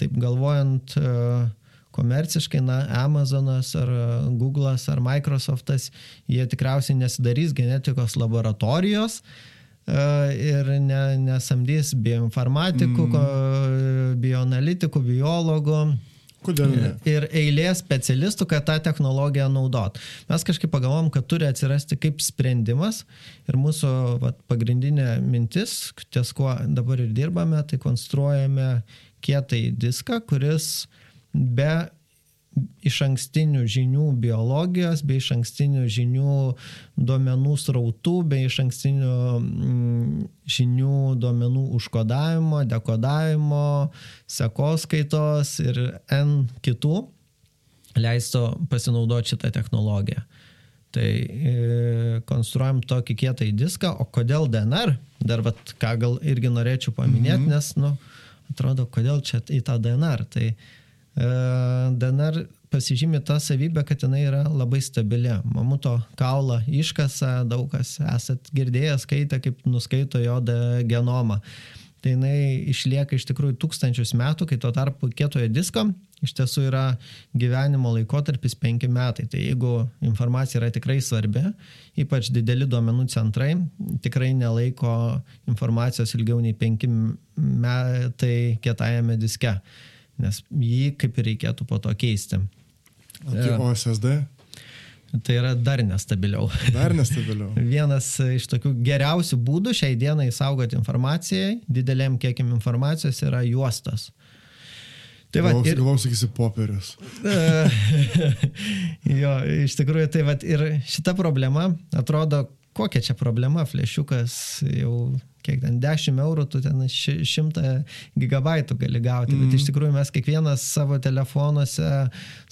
taip galvojant e, komerciškai, na, Amazonas ar Google'as ar Microsoft'as, jie tikriausiai nesidarys genetikos laboratorijos e, ir ne, nesamdys bioinformatikų, mm. bioanalitikų, biologų Kodėl ne? Ir eilė specialistų, kad tą technologiją naudot. Mes kažkaip pagalvom, kad turi atsirasti kaip sprendimas ir mūsų vat, pagrindinė mintis, ties kuo dabar ir dirbame, tai konstruojame kietai diską, kuris be iš ankstinių žinių biologijos, bei iš ankstinių žinių duomenų srautų, bei iš ankstinių mm, žinių duomenų užkodavimo, dekodavimo, sekoskaitos ir N kitų leistų pasinaudoti šitą technologiją. Tai e, konstruojam tokį kietą į diską, o kodėl DNR, dar vat, ką gal irgi norėčiau paminėti, -hmm. nes, nu, atrodo, kodėl čia į tą DNR. Tai E, DNR pasižymė tą savybę, kad jinai yra labai stabili. Mamuto kaulą iškasa, daug kas esat girdėję, skaitę, kaip nuskaito jo genomą. Tai jinai išlieka iš tikrųjų tūkstančius metų, kai tuo tarpu kietojo disko iš tiesų yra gyvenimo laikotarpis penki metai. Tai jeigu informacija yra tikrai svarbi, ypač dideli duomenų centrai, tikrai nelaiko informacijos ilgiau nei penki metai kietajame diske nes jį kaip ir reikėtų po to keisti. O tai e, OSSD? Tai yra dar nestabiliau. Dar nestabiliau. Vienas iš tokių geriausių būdų šiai dienai saugoti informacijai, dideliam kiekim informacijos yra juostos. Tai va, ir... Galvau, sakysi, popierius. jo, iš tikrųjų, tai va, ir šita problema atrodo, kokia čia problema, flešiukas jau kiek ten 10 eurų, tu ten 100 gigabaitų gali gauti, mm. bet iš mhm. tikrųjų mes kiekvienas savo telefonuose,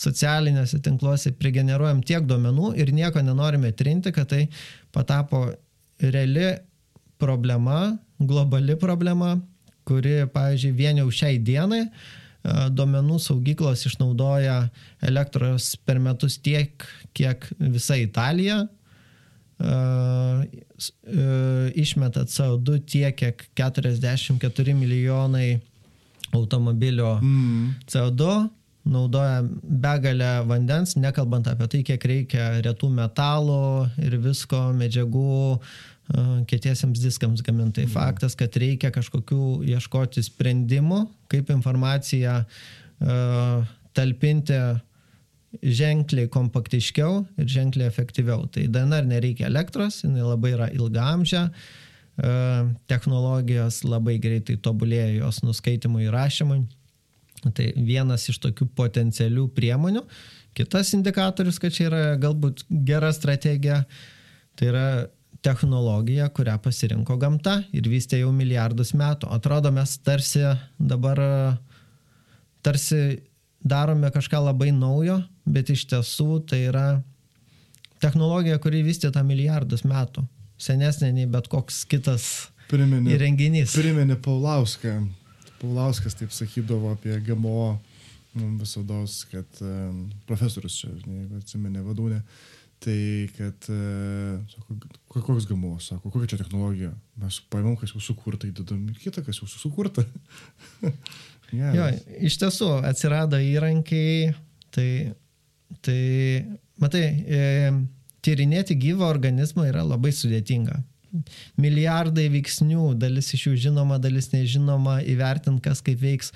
socialiniuose tinkluose prigeneruojam tiek duomenų ir nieko nenorime trinti, kad tai patapo reali problema, globali problema, kuri, pavyzdžiui, vien jau šiai dienai duomenų saugyklos išnaudoja elektros per metus tiek, kiek visa Italija, išmeta CO2 tiek, kiek 44 milijonai automobilio mm. CO2, naudoja begalę vandens, nekalbant apie tai, kiek reikia retų metalų ir visko, medžiagų kietiesiems diskams gaminti. Tai mm. faktas, kad reikia kažkokių ieškoti sprendimų, kaip informaciją uh, talpinti ženkliai kompaktiškiau ir ženkliai efektyviau. Tai DNR nereikia elektros, jinai labai yra ilgamžė, e, technologijos labai greitai tobulėja jos nuskaitimui ir rašymui. Tai vienas iš tokių potencialių priemonių, kitas indikatorius, kad čia yra galbūt gera strategija. Tai yra technologija, kurią pasirinko gamta ir vystė jau milijardus metų. Atrodo, mes tarsi dabar tarsi darome kažką labai naujo, bet iš tiesų tai yra technologija, kuri vystyta milijardus metų. Senesnė nei bet koks kitas Priminė, įrenginys. priminė Paulauską. Paulauskas taip sakydavo apie GMO visada, kad um, profesorius čia, atsimenė vadūnė, tai kad, uh, sako, "Ko- koks GMO, sako, kokia čia technologija, mes paimam, kas jau sukurta, įdedam kitą, kas jau sukurta. yeah. Jo, iš tiesų atsirado įrankiai, tai, tai matai, e, tyrinėti gyvą organizmą yra labai sudėtinga. Milijardai veiksnių, dalis iš jų žinoma, dalis nežinoma, įvertint, kas kaip veiks.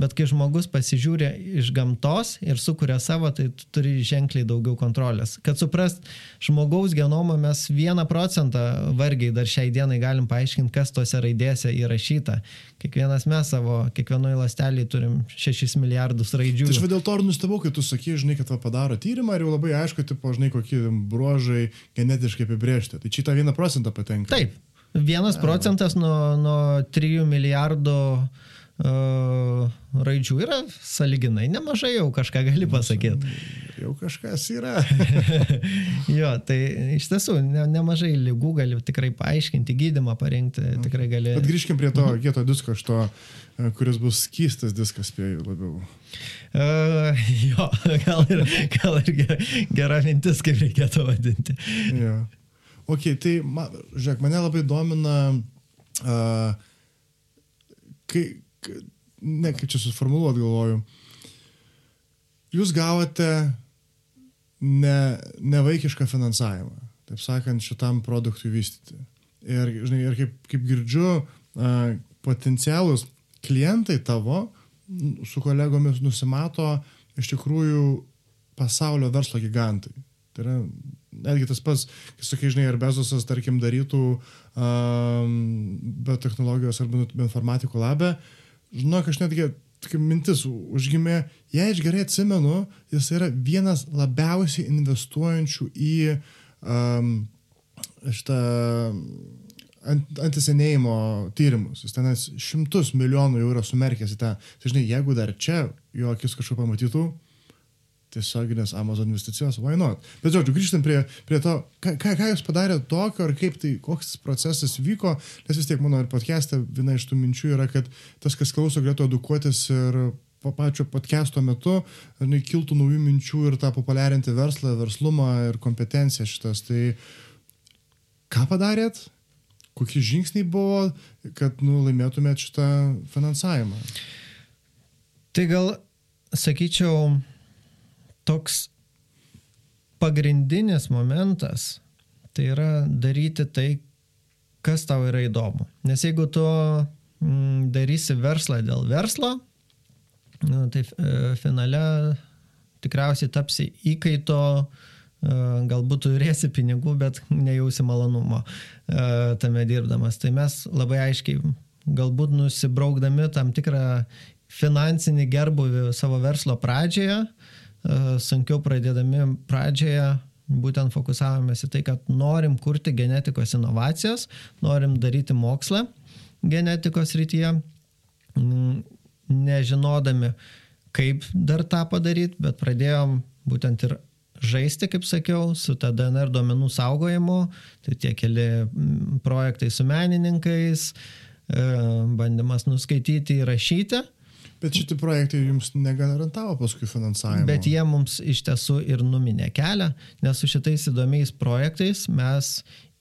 Bet kai žmogus pasižiūrė iš gamtos ir sukuria savo, tai tu turi ženkliai daugiau kontrolės. Kad suprast žmogaus genomą mes vieną procentą vargiai dar šiai dienai galim paaiškinti, kas tose raidėse įrašyta. Kiekvienas mes savo, kiekvienoje lastelėje turim 6 milijardus raidžių. Tai aš dėl to ir nustebau, kai tu sakai, žinai, kad padaro tyrimą ir jau labai aišku, tipo, žinai, kokie bruožai genetiškai apibriežti. Tai čia tą vieną procentą patenka. Taip, vienas procentas nuo, nuo 3 milijardų uh, raidžių yra saliginai nemažai, jau kažką gali pasakyti. Jau kažkas yra. jo, tai iš tiesų ne, nemažai lygų gali tikrai paaiškinti, gydimą parinkti, tikrai gali. Bet grįžkim prie to kieto disko, aš to, e, kuris bus skystas diskas, spėjau labiau. Uh, jo, gal ir, gal ir gera, gera mintis, kaip reikėtų vadinti. Jo. Ok, tai, ma, žiūrėk, mane labai domina, uh, kai, ne, kaip čia suformuluot galvoju, jūs gavote ne, nevaikišką finansavimą, taip sakant, šitam produktui vystyti. Ir, žinai, ir kaip, kaip girdžiu, uh, potencialus klientai tavo su kolegomis nusimato iš tikrųjų pasaulio verslo gigantai. Tai yra netgi tas pats, kai sakai, žinai, ar Bezosas, tarkim, darytų um, be technologijos arba be informatikų labę, žinok, aš netgi tokia mintis užgimė, jei aš gerai atsimenu, jis yra vienas labiausiai investuojančių į um, šitą ant, antisenėjimo tyrimus. Jis tenas šimtus milijonų jau yra sumerkęs į tą. Tai žinai, jeigu dar čia jo akis kažko pamatytų, tiesioginės Amazon investicijos, why not? Bet žodžiu, grįžtant prie, prie to, ką, ką, jūs padarėte tokio, ar kaip tai, koks procesas vyko, nes vis tiek mano ir podcast'e viena iš tų minčių yra, kad tas, kas klauso, galėtų edukuotis ir po pačio podcast'o metu, ar ne, kiltų naujų minčių ir tą populiarinti verslą, verslumą ir kompetenciją šitas. Tai ką padarėt? Kokie žingsniai buvo, kad nu, laimėtumėt šitą finansavimą? Tai gal, sakyčiau, toks pagrindinis momentas tai yra daryti tai, kas tau yra įdomu. Nes jeigu tu mm, darysi verslą dėl verslo, nu, tai e, finale tikriausiai tapsi įkaito, e, galbūt turėsi pinigų, bet nejausi malonumo e, tame dirbdamas. Tai mes labai aiškiai, galbūt nusibraukdami tam tikrą finansinį gerbuvį savo verslo pradžioje, e, sunkiau pradėdami pradžioje, būtent fokusavomės į tai, kad norim kurti genetikos inovacijas, norim daryti mokslą genetikos rytyje, nežinodami, kaip dar tą padaryti, bet pradėjom būtent ir žaisti, kaip sakiau, su ta DNR duomenų saugojimu, tai tie keli projektai su menininkais, e, bandymas nuskaityti, įrašyti. Bet šitie projektai jums negarantavo paskui finansavimo. Bet jie mums iš tiesų ir numinė kelią, nes su šitais įdomiais projektais mes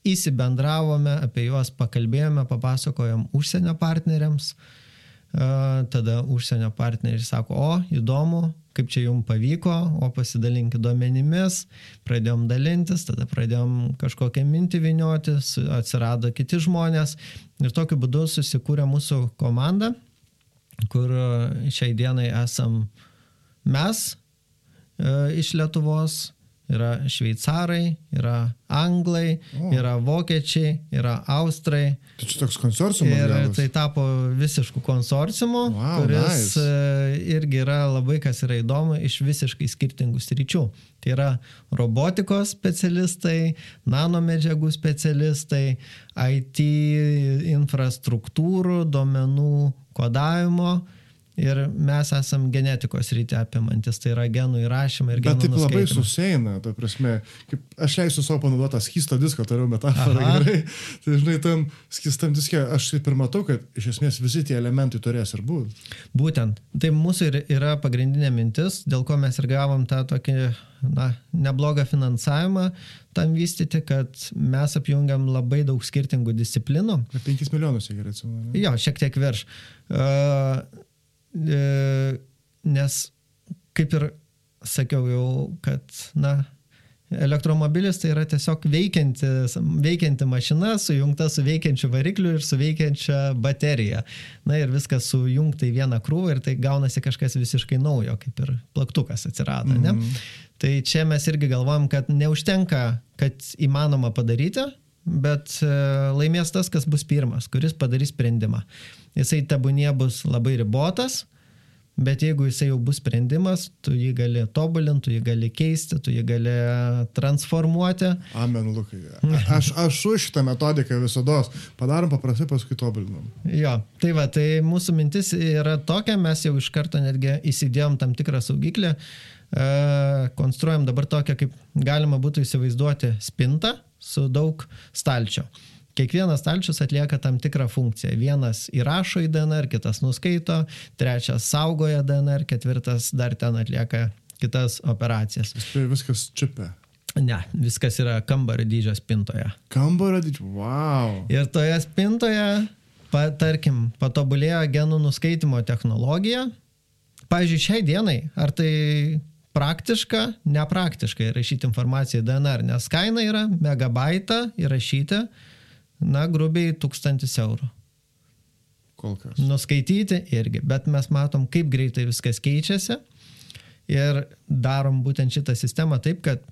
įsibendravome, apie juos pakalbėjome, papasakojom užsienio partneriams. A, Tada užsienio partneriai sako, o įdomu, kaip čia jums pavyko, o pasidalinkit duomenimis, pradėjom dalintis, tada pradėjom kažkokią mintį vinioti, atsirado kiti žmonės ir tokiu būdu susikūrė mūsų komanda, kur e, šiai dienai esam mes e, iš Lietuvos, yra šveicarai, yra anglai, O. yra vokiečiai, yra austrai. Tai čia toks konsorciumas. Ir gavas. tai tapo visiškų konsorciumu, Wow, kuris nice. e, irgi yra labai, kas yra įdomu, iš visiškai skirtingų sričių. Tai yra robotikos specialistai, nanomedžiagų specialistai, IT infrastruktūrų, duomenų kodavimo. Ir mes esam genetikos rytį apimantis, tai yra genų įrašymą ir Bet genų taip labai susieina, ta prasme, kaip aš leisiu savo panaudoti tą skysto diską, tariau metaforą Aha. gerai. Tai žinai, tam skistam diskė aš taip ir matau, kad iš esmės visi tie elementai turės ir būti. Būtent. Tai mūsų ir yra pagrindinė mintis, dėl ko mes ir gavom tą tokį, na, neblogą finansavimą tam vystyti, kad mes apjungiam labai daug skirtingų disciplinų. Apie 5 milijonus, jei gerai atsimenu. Jo, šiek tiek virš. Uh, nes, kaip ir sakiau jau, kad, na, elektromobilis tai yra tiesiog veikianti, veikianti mašina, sujungta su veikiančiu varikliu ir su veikiančia baterija. Na ir viskas sujungta į vieną krūvą ir tai gaunasi kažkas visiškai naujo, kaip ir plaktukas atsirado. Mm -hmm. ne? Tai čia mes irgi galvojam, kad neužtenka, kad įmanoma padaryti, bet e, laimės tas, kas bus pirmas, kuris padarys sprendimą. Jisai tebūnie bus labai ribotas, bet jeigu jisai jau bus sprendimas, tu jį gali tobulinti, tu jį gali keisti, tu jį gali transformuoti. Amen, Lukai. Aš, aš už šitą metodiką visada padarom paprastai, paskui tobulinam. Jo, tai va, tai mūsų mintis yra tokia, mes jau iš karto netgi įsidėjom tam tikrą saugiklį, e, konstruojam dabar tokią, kaip galima būtų įsivaizduoti spintą su daug stalčio. Kiekvienas stalčius atlieka tam tikrą funkciją. Vienas įrašo į DNR, kitas nuskaito, trečias saugoja DNR, ketvirtas dar ten atlieka kitas operacijas. Viskas čipe. Ne, viskas yra kambario dydžio spintoje. Kambario dydžio, wow. Ir toje spintoje, pa, tarkim, patobulėjo genų nuskaitimo technologija. Pavyzdžiui, šiai dienai, ar tai praktiška, nepraktiška įrašyti informaciją į DNR, nes kaina yra megabaitą įrašyti, na, grubiai tūkstantis eurų. Kol kas. Nuskaityti irgi, bet mes matom, kaip greitai viskas keičiasi. Ir darom būtent šitą sistemą taip, kad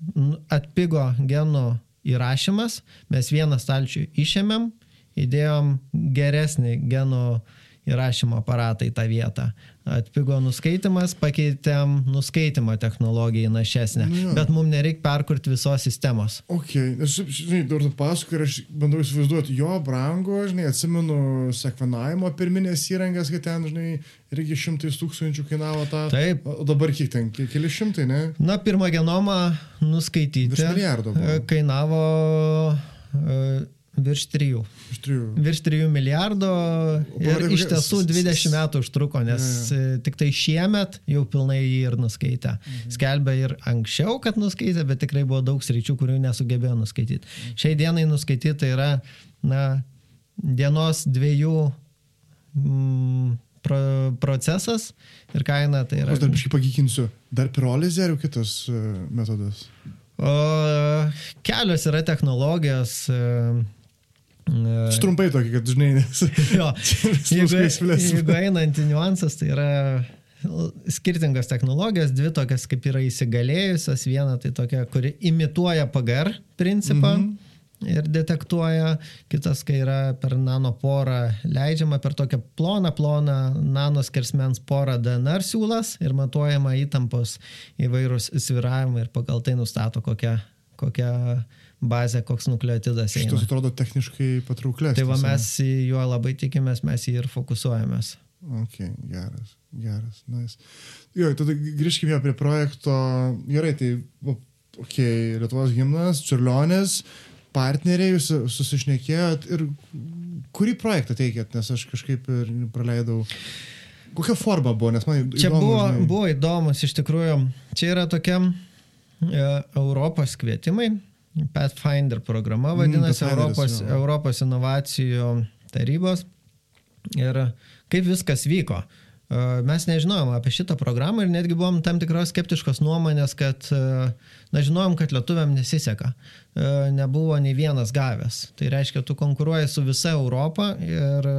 atpigo genų įrašymas, mes vieną stalčių išėmėm, įdėjom geresnį genų įrašymo aparatą į tą vietą. Atpigo nuskaitimas, pakeitėm nuskaitimo technologiją našesnę, jo. bet mums nereikia perkurti visos sistemos. Ok, šiaip, žinai, dar tu pasakoji ir aš bandau įsivaizduoti, jo brango, žinai, atsimenu sekvenavimo pirminės įrangas, kad ten, žinai, irgi šimtais tūkstančių kainavo tą. Taip. O dabar kiek ten, Ke- keli šimtai, ne? Na, pirmą genomą nuskaityti Virš milijardo buvo. kainavo e, virš trijų. Iš trijų. Virš 3 milijardo ir iš tiesų s- s- 20 metų užtruko, nes Jo, e, tik tai šiemet jau pilnai jį ir nuskaitė. Mhm. Skelbė ir anksčiau, kad nuskaitė, bet tikrai buvo daug sričių, kurių nesugebėjo nuskaityti. Šiai dienai nuskaityti yra, na, dienos dviejų mm, pro, procesas ir kaina tai yra. Aš dar biškai pagykinsiu. Dar pirolizė ar kitas uh, metodas? O, kelios yra technologijos. e, e, Aš trumpai tokį, kad, žinai, nes... Jo, jeigu, jeigu einant į niuansas, tai yra skirtingos technologijos, dvi tokias kaip yra įsigalėjusios, viena tai tokia, kuri imituoja PGR principą. Mhm. Ir detektuoja, kitas, kai yra per nanoporą leidžiama per tokią ploną, ploną nanoskersmens porą DNR siūlas ir matuojama įtampos įvairūs sviravimai ir pagal tai nustato kokią, kokią bazę, koks nukleotidas. Šitas atrodo techniškai patrauklesnis. Tai va mes juo labai tikimės, mes jį ir fokusuojamės. Ok, geras, geras, nice. Jo, tada grįžkime prie projekto. Gerai, tai, o, ok, Lietuvos gimnas, Čiurlionės, partneriai, jūs susišnekėjot ir kurį projektą teikėt, nes aš kažkaip ir praleidau. Kokia forma buvo, nes man Čia įdomu, buvo, žinai. buvo įdomus, iš tikrųjų, čia yra tokia e, Europos kvietimai, Pathfinder programa vadinasi, Pathfinderis, Europos, jo. Europos inovacijų tarybos. Ir kaip viskas vyko. E, Mes nežinojom apie šitą programą ir netgi buvom tam tikros skeptiškos nuomonės, kad, e, na, žinojom, kad lietuviam nesiseka. E, Nebuvo nei vienas gavęs. Tai reiškia, tu konkuruoji su visa Europa ir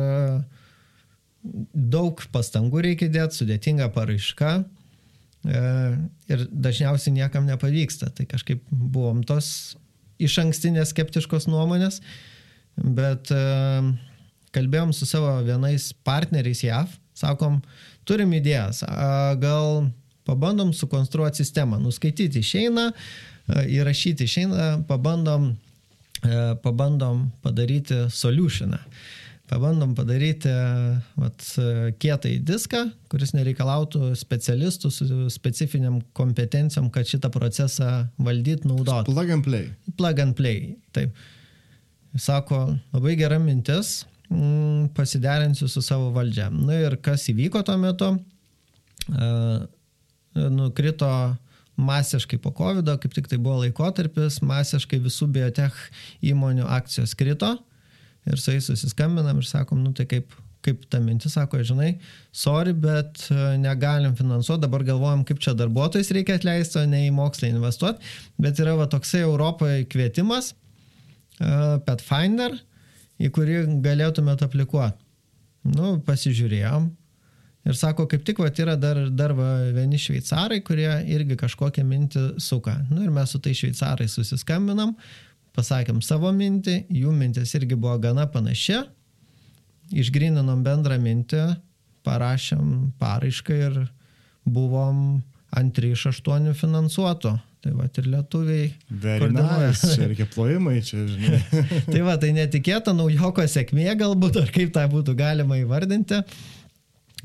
daug pastangų reikia dėti, sudėtinga paraiška. E, ir dažniausiai niekam nepavyksta. Tai kažkaip buvom tos iš ankstinės skeptiškos nuomonės, bet e, kalbėjom su savo vienais partneriais JAV, sakom, turim idėjas, gal pabandom sukonstruoti sistemą, nuskaityti išeina, įrašyti išeina, pabandom, pabandom padaryti solutioną pabandom padaryti vat, kietai diską, kuris nereikalautų specialistų su specifiniam kompetencijom, kad šitą procesą valdyt, naudot. Plug and play. Plug and play, taip. Sako, labai gera mintis, mm, pasiderinsiu su savo valdžia. Na ir kas įvyko tuo metu? Nukrito masiškai po COVID, kaip tik tai buvo laikotarpis, masiškai visų biotech įmonių akcijos krito ir su jais susiskambinam ir sakom, nu tai kaip, kaip ta mintis, sako, žinai, sorry, bet e, negalim finansuoti, dabar galvojam, kaip čia darbuotojus reikia atleisti, o ne į mokslą investuoti, bet yra va toksai Europoje kvietimas, uh, Pathfinder, į kurį galėtumėte aplikuoti. Nu, pasižiūrėjom. Ir sako, kaip tik, va, yra dar, dar va, vieni šveicarai, kurie irgi kažkokią mintį suka. Nu, ir mes su tai šveicarai susiskambinam, pasakėm savo mintį, jų mintis irgi buvo gana panaši, išgrininom bendrą mintį, parašėm paraišką ir buvom antri iš aštuonių finansuotų. Tai va ir lietuviai. Nice. Čia reikia plojimai, čia žinai. tai va, tai netikėta naujoko sėkmė galbūt, ar kaip tą būtų galima įvardinti.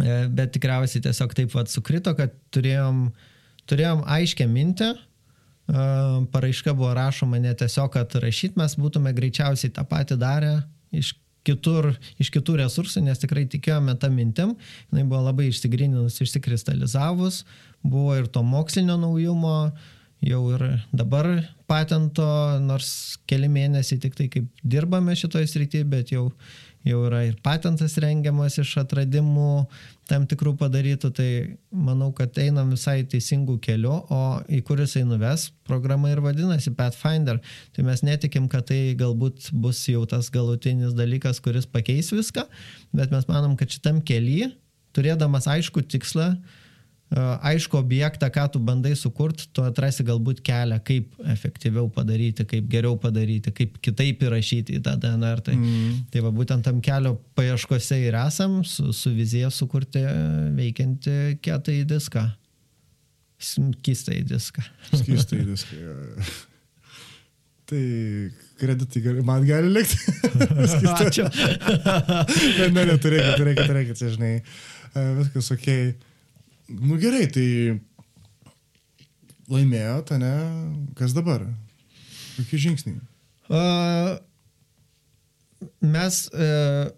E, bet tikriausiai tiesiog taip pat sukrito, kad turėjom, turėjom aiškę mintį, paraiška buvo rašoma ne tiesiog, kad rašyt mes būtume greičiausiai tą patį darę iš kitur, iš kitų resursų, nes tikrai tikėjome tą mintim, jinai buvo labai išsigrininus, išsikristalizavus, buvo ir to mokslinio naujumo, jau ir dabar patento, nors keli mėnesiai tik tai kaip dirbame šitoje srityje, bet jau jau yra ir patentas rengiamas iš atradimų tam tikrų padarytų, tai manau, kad einam visai teisingų kelių, o į kuris jisai nuves, programa ir vadinasi Pathfinder. Tai mes netikim, kad tai galbūt bus jau tas galutinis dalykas, kuris pakeis viską, bet mes manom, kad šitam keliui, turėdamas aišku tikslą, aišku objektą, ką tu bandai sukurti, tu atrasi galbūt kelią, kaip efektyviau padaryti, kaip geriau padaryti, kaip kitaip įrašyti į tą DNR. Tai, mm. tai va būtent tam kelio paieškose ir esam, su, su vizija sukurti veikianti kietą į diską. Skistą į diską. Skistą į diską. Tai kreditai gali, man gali likti. Ačiū. ne, ne, turėkit, turėkit, turėkit, žinai. Viskas ok. Nu gerai, tai laimėjote, ne? Kas dabar? Kokie žingsniai? Uh, mes uh,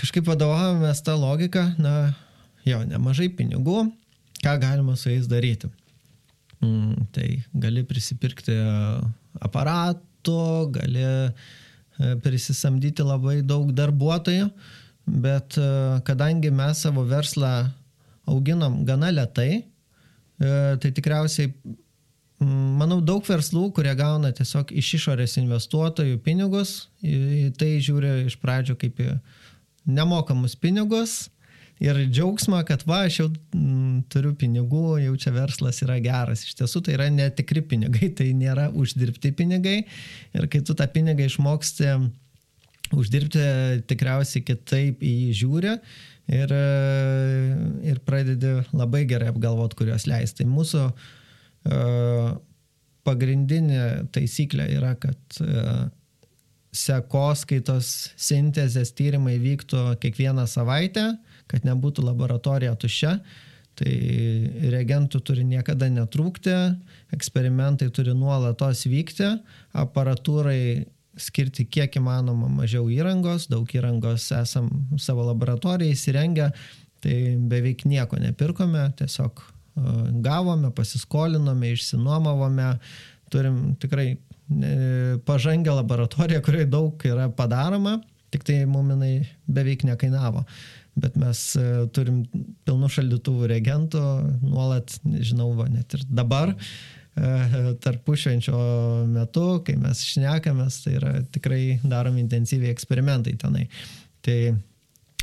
kažkaip vadovavomės tą logiką, na, jo, nemažai pinigų, ką galima su jais daryti. Mm, tai gali prisipirkti aparatų, gali prisisamdyti labai daug darbuotojų, bet kadangi mes savo verslą auginom gana lietai, e, tai tikriausiai, manau, daug verslų, kurie gauna tiesiog iš išorės investuotojų pinigus, į tai žiūri iš pradžio kaip į nemokamus pinigus. Ir džiaugsmą, kad va, aš jau turiu pinigų, jau čia verslas yra geras. Iš tiesų tai yra netikri pinigai, tai nėra uždirbti pinigai. Ir kai tu tą pinigą išmoksti uždirbti, tikriausiai kitaip į jį žiūri ir, ir pradedi labai gerai apgalvot, kuriuos leisti. Tai mūsų uh, pagrindinė taisyklė yra, kad uh, sekoskaitos sintezės tyrimai vyktų kiekvieną savaitę, kad nebūtų laboratorija tuščia. Tai reagentų turi niekada netrūkti, eksperimentai turi nuolatos vykti, aparatūrai skirti kiek įmanoma mažiau įrangos, daug įrangos esam savo laboratoriją įsirengę, tai beveik nieko nepirkome, tiesiog gavome, pasiskolinome, išsinuomavome, turim tikrai pažangę laboratoriją, kurioje daug yra padaroma, tik tai muminai beveik nekainavo. Bet mes e, turim pilnų šaldytuvų reagentų, nuolat, žinau, va, net ir dabar tarpušvenčio metu, kai mes šnekamės, tai yra tikrai daromi intensyviai eksperimentai tenai. Tai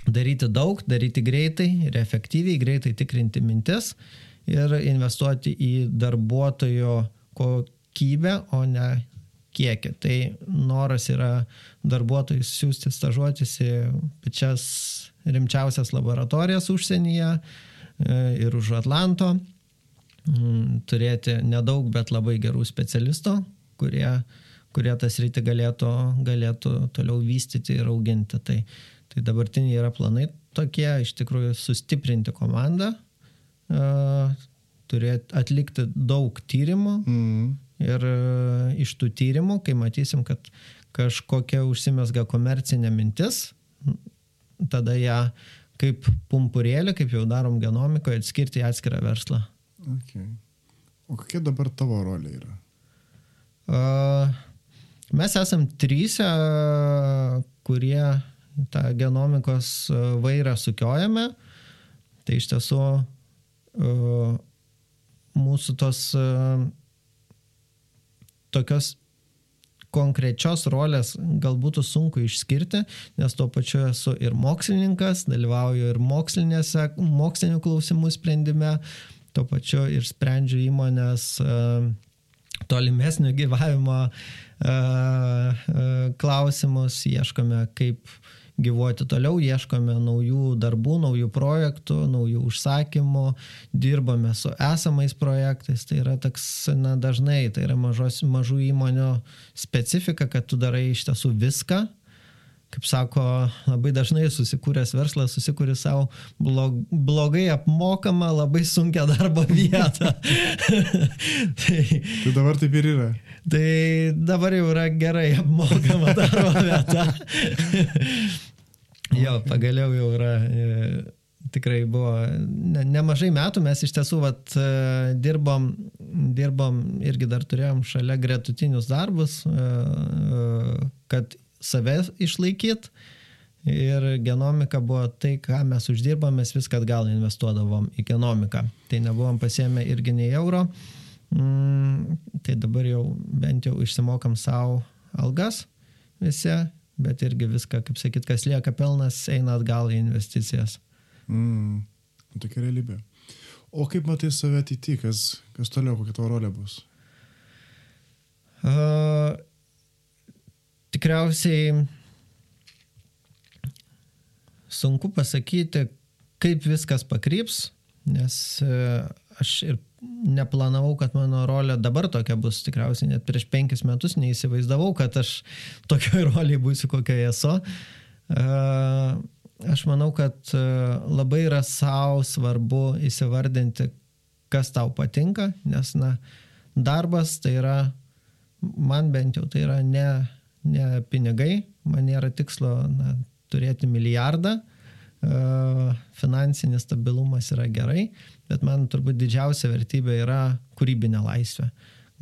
daryti daug, daryti greitai ir efektyviai, greitai tikrinti mintis ir investuoti į darbuotojo kokybę, o ne kiekį. Tai noras yra darbuotojus siūsti stažuotis į pačias rimčiausias laboratorijas užsienyje e, ir už Atlanto, turėti nedaug, bet labai gerų specialistų, kurie, kurie tas rytį galėtų, galėtų toliau vystyti ir auginti. Tai, tai dabartiniai yra planai tokie, iš tikrųjų sustiprinti komandą, turėti atlikti daug tyrimų. Mm Ir iš tų tyrimų, kai matysim, kad kažkokia užsimesga komercinė mintis, tada ją kaip pumpurėlį, kaip jau darom genomikoje, atskirti į atskirą verslą. Okay. O kokia dabar tavo rolė yra? Uh, mes esam trys, kurie tą genomikos vairą sukiojame. Tai iš tiesų uh, mūsų tos uh, tokios konkrečios rolės galbūt sunku išskirti, nes tuo pačiu esu ir mokslininkas, dalyvauju ir mokslinių klausimų sprendime, tuo pačiu ir sprendžiu įmonės uh, tolimesnio gyvavimo uh, uh, klausimus, ieškome kaip gyvuoti toliau, ieškome naujų darbų, naujų projektų, naujų užsakymų, dirbame su esamais projektais. Tai yra toks, na, dažnai, tai yra mažos, mažų įmonių specifika, kad tu darai iš tiesų viską. Kaip sako, labai dažnai susikūręs verslas susikūrė savo blog, blogai apmokamą, labai sunkę darbo vietą. tai, tai dabar taip ir yra. Tai dabar jau yra gerai apmokama darbo vieta. jo, pagaliau jau yra. E, tikrai buvo ne, nemažai metų, mes iš tiesų vat, e, dirbom, dirbom irgi dar turėjom šalia gretutinius darbus, e, kad save išlaikyt. Ir genomika buvo tai, ką mes uždirbom, mes viską atgal investuodavom į genomiką. Tai nebuvom pasiemę irgi nei euro. Mm, tai dabar jau bent jau išsimokam savo algas visi, bet irgi viską, kaip sakyt, kas lieka pelnas, eina atgal į investicijas. Mm, tokia realybė. O kaip matai save ateityje, kas, kas toliau, kokia tavo rolė bus? Uh, tikriausiai sunku pasakyti, kaip viskas pakryps, nes uh, aš ir neplanavau, kad mano rolė dabar tokia bus, tikriausiai net prieš penkis metus neįsivaizdavau, kad aš tokioje rolėje būsiu, kokioje esu. Aš manau, kad labai yra savo svarbu įsivardinti, kas tau patinka, nes, na, darbas tai yra, man bent jau tai yra ne, ne pinigai, man nėra tikslo na, turėti milijardą, finansinis stabilumas yra gerai, bet man turbūt didžiausia vertybė yra kūrybinė laisvė.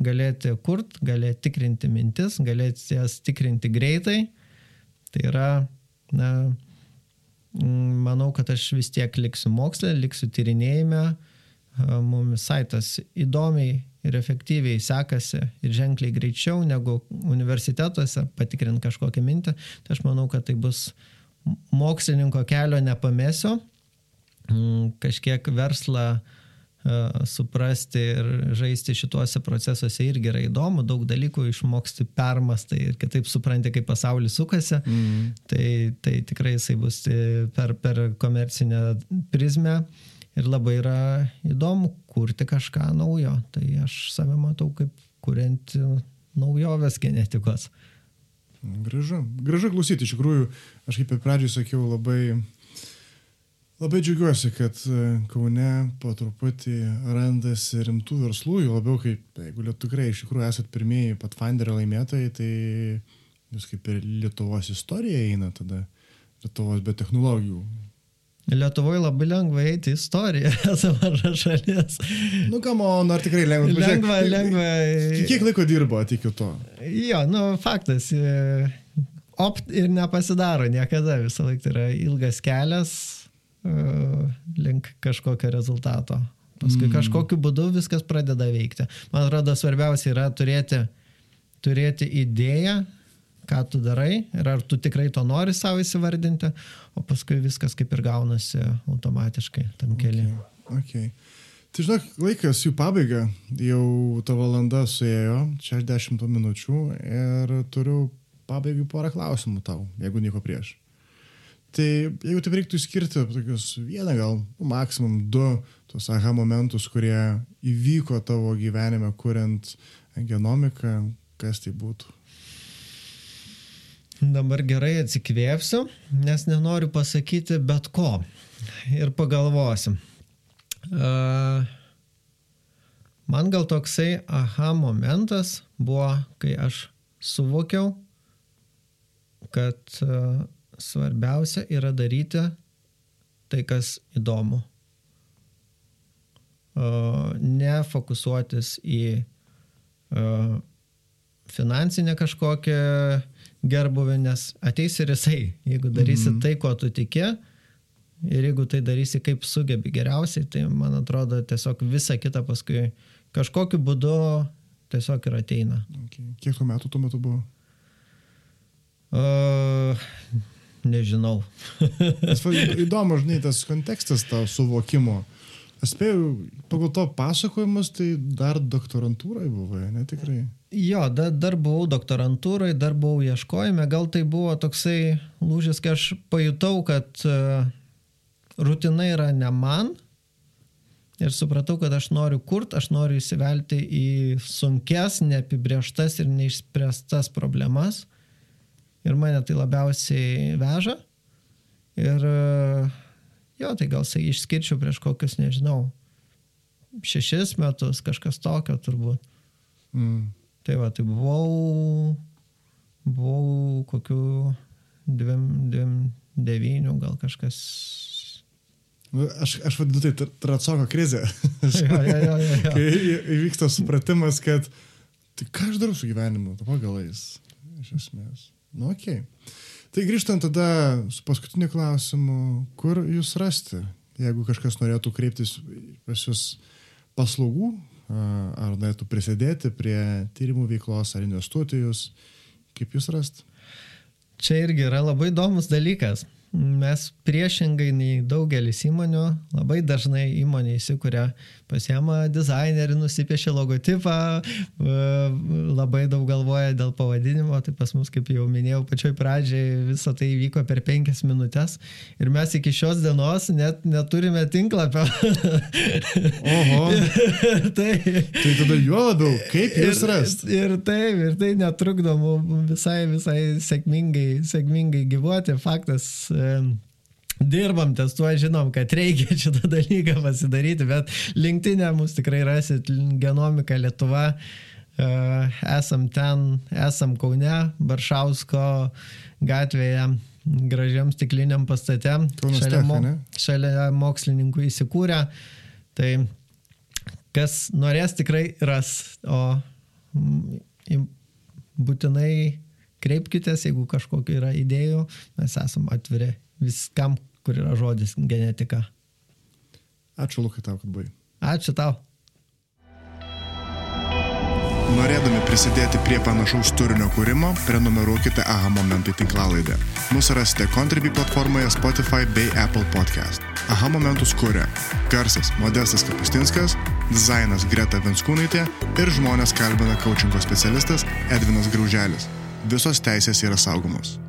Galėti kurt, galėti tikrinti mintis, galėti jas tikrinti greitai. Tai yra, na, manau, kad aš vis tiek liksiu mokslė, liksiu tyrinėjime, mums visai tas įdomiai ir efektyviai sekasi ir ženkliai greičiau negu universitetuose patikrinti kažkokią mintį. Tai aš manau, kad tai bus mokslininko kelio nepamėsiu, mm, kažkiek verslą suprasti ir žaisti šituose procesuose irgi yra įdomu, daug dalykų išmoksti permastai ir kitaip supranti, kaip pasaulis sukasi. Mm. Tai, tai tikrai jisai bus e, per, per komercinę prizmę ir labai yra įdomu kurti kažką naujo. Tai aš save matau kaip kuriant naujovės genetikos. Gražu. Gražu klausyti, iš tikrųjų, aš kaip ir pradžioj sakiau, labai, labai džiaugiuosi, kad e, Kaune po truputį randasi rimtų verslų, jau labiau kaip, jeigu tikrai iš tikrųjų esat pirmieji Pathfinderio laimėtojai, tai jūs kaip ir Lietuvos istorija eina tada, Lietuvos be technologijų Lietuvoje labai lengva eiti istoriją, esame šalis. Nu, kam, ar tikrai lengva? Lengva, lengva. Kiek laiko dirbo, tikiu to? Jo, nu, faktas. E, opt ir nepasidaro niekada, visą laiką tai yra ilgas kelias uh, link kažkokio rezultato. Paskui mm. kažkokiu būdu viskas pradeda veikti. Man atrodo, svarbiausia yra turėti, turėti idėją, ką tu darai ir ar tu tikrai to nori savo įsivardinti, o paskui viskas kaip ir gaunasi automatiškai tam keliu. Okay. okay. Tai žinok, laikas jų pabaiga, jau ta valanda suėjo, 60 minučių ir turiu pabaigai porą klausimų tau, jeigu nieko prieš. Tai jeigu taip reiktų išskirti tokius vieną gal, maksimum du tos aha momentus, kurie įvyko tavo gyvenime, kuriant genomiką, kas tai būtų? Dabar gerai atsikvėpsiu, nes nenoriu pasakyti bet ko. Ir pagalvosim. Uh, man gal toksai aha momentas buvo, kai aš suvokiau, kad uh, svarbiausia yra daryti tai, kas įdomu. Uh, nefokusuotis į finansinę kažkokią gerbuvę, nes ateis ir jisai. Jeigu darysi mm -hmm. tai, ko tu tiki, Ir jeigu tai darysi kaip sugebi geriausiai, tai man atrodo tiesiog visa kita paskui kažkokiu būdu tiesiog ir ateina. Okay. Kiek tų metų tuo metu buvo? Uh, nežinau. Įdomu, žinai, tas kontekstas tavo suvokimo. Aš spėjau, pagal to pasakojimus, tai dar doktorantūrai buvo, ne tikrai? Jo, da, dar buvau doktorantūrai, dar buvau ieškojime, gal tai buvo toksai lūžis, kai aš pajutau, kad uh, rutina yra ne man. Ir supratau, kad aš noriu kurt, aš noriu įsivelti į sunkes, neapibrieštas ir neišspręstas problemas. Ir mane tai labiausiai veža. Ir jo, tai gal sai išskirčiau prieš kokius, nežinau, šešis metus, kažkas tokio turbūt. Mm. Tai va, tai buvau, buvau kokiu dviem, dviem devynių, gal kažkas Nu, aš, aš vadinu tai tracoko krizė. ja, ja, ja, ja, ja. Kai įvyksta supratimas, kad tai ką aš darau su gyvenimu, to pagalais, iš esmės. Nu, okei. Okay. Tai grįžtant tada su paskutiniu klausimu, kur jūs rasti, jeigu kažkas norėtų kreiptis pas jūs paslaugų, ar norėtų prisidėti prie tyrimų veiklos, ar investuoti jūs, kaip jūs rasti? Čia irgi yra labai įdomus dalykas. Mes priešingai nei daugelis įmonių, labai dažnai įmonė įsikuria, pasiema dizainerį, nusipiešia logotipą, labai daug galvoja dėl pavadinimo, tai pas mus, kaip jau minėjau, pačioj pradžiai visą tai vyko per penkias minutės ir mes iki šios dienos net neturime tinklapio. Oho. tai, tai tada juo labiau, kaip jūs rasti? Ir, ir taip, ir tai netrukdo mums visai, visai sėkmingai, sėkmingai gyvuoti. Faktas, dirbam ties tuo, žinom, kad reikia šitą dalyką pasidaryti, bet linktinė mus tikrai rasit, genomika Lietuva, e, esam ten, esam Kaune, Baršausko gatvėje, gražiam stikliniam pastate, šalia, mo, šalia mokslininkų įsikūrę. Tai kas norės tikrai ras, o būtinai kreipkitės, jeigu kažkokiu yra idėjų, mes esam atviri viskam, kur yra žodis genetika. Ačiū Lukai tau, kad buvai. Ačiū tau. Norėdami prisidėti prie panašaus turinio kūrimo, prenumeruokite AHA Momentai tinklalaidę. Mūsų rasite Contribui platformoje Spotify bei Apple Podcast. AHA Momentus kūrė Garsas Modestas Kapustinskas, dizainas Greta Venskūnaitė ir žmonės kalbina coachingo specialistas Edvinas Grauželis. Visos teisės yra saugomos.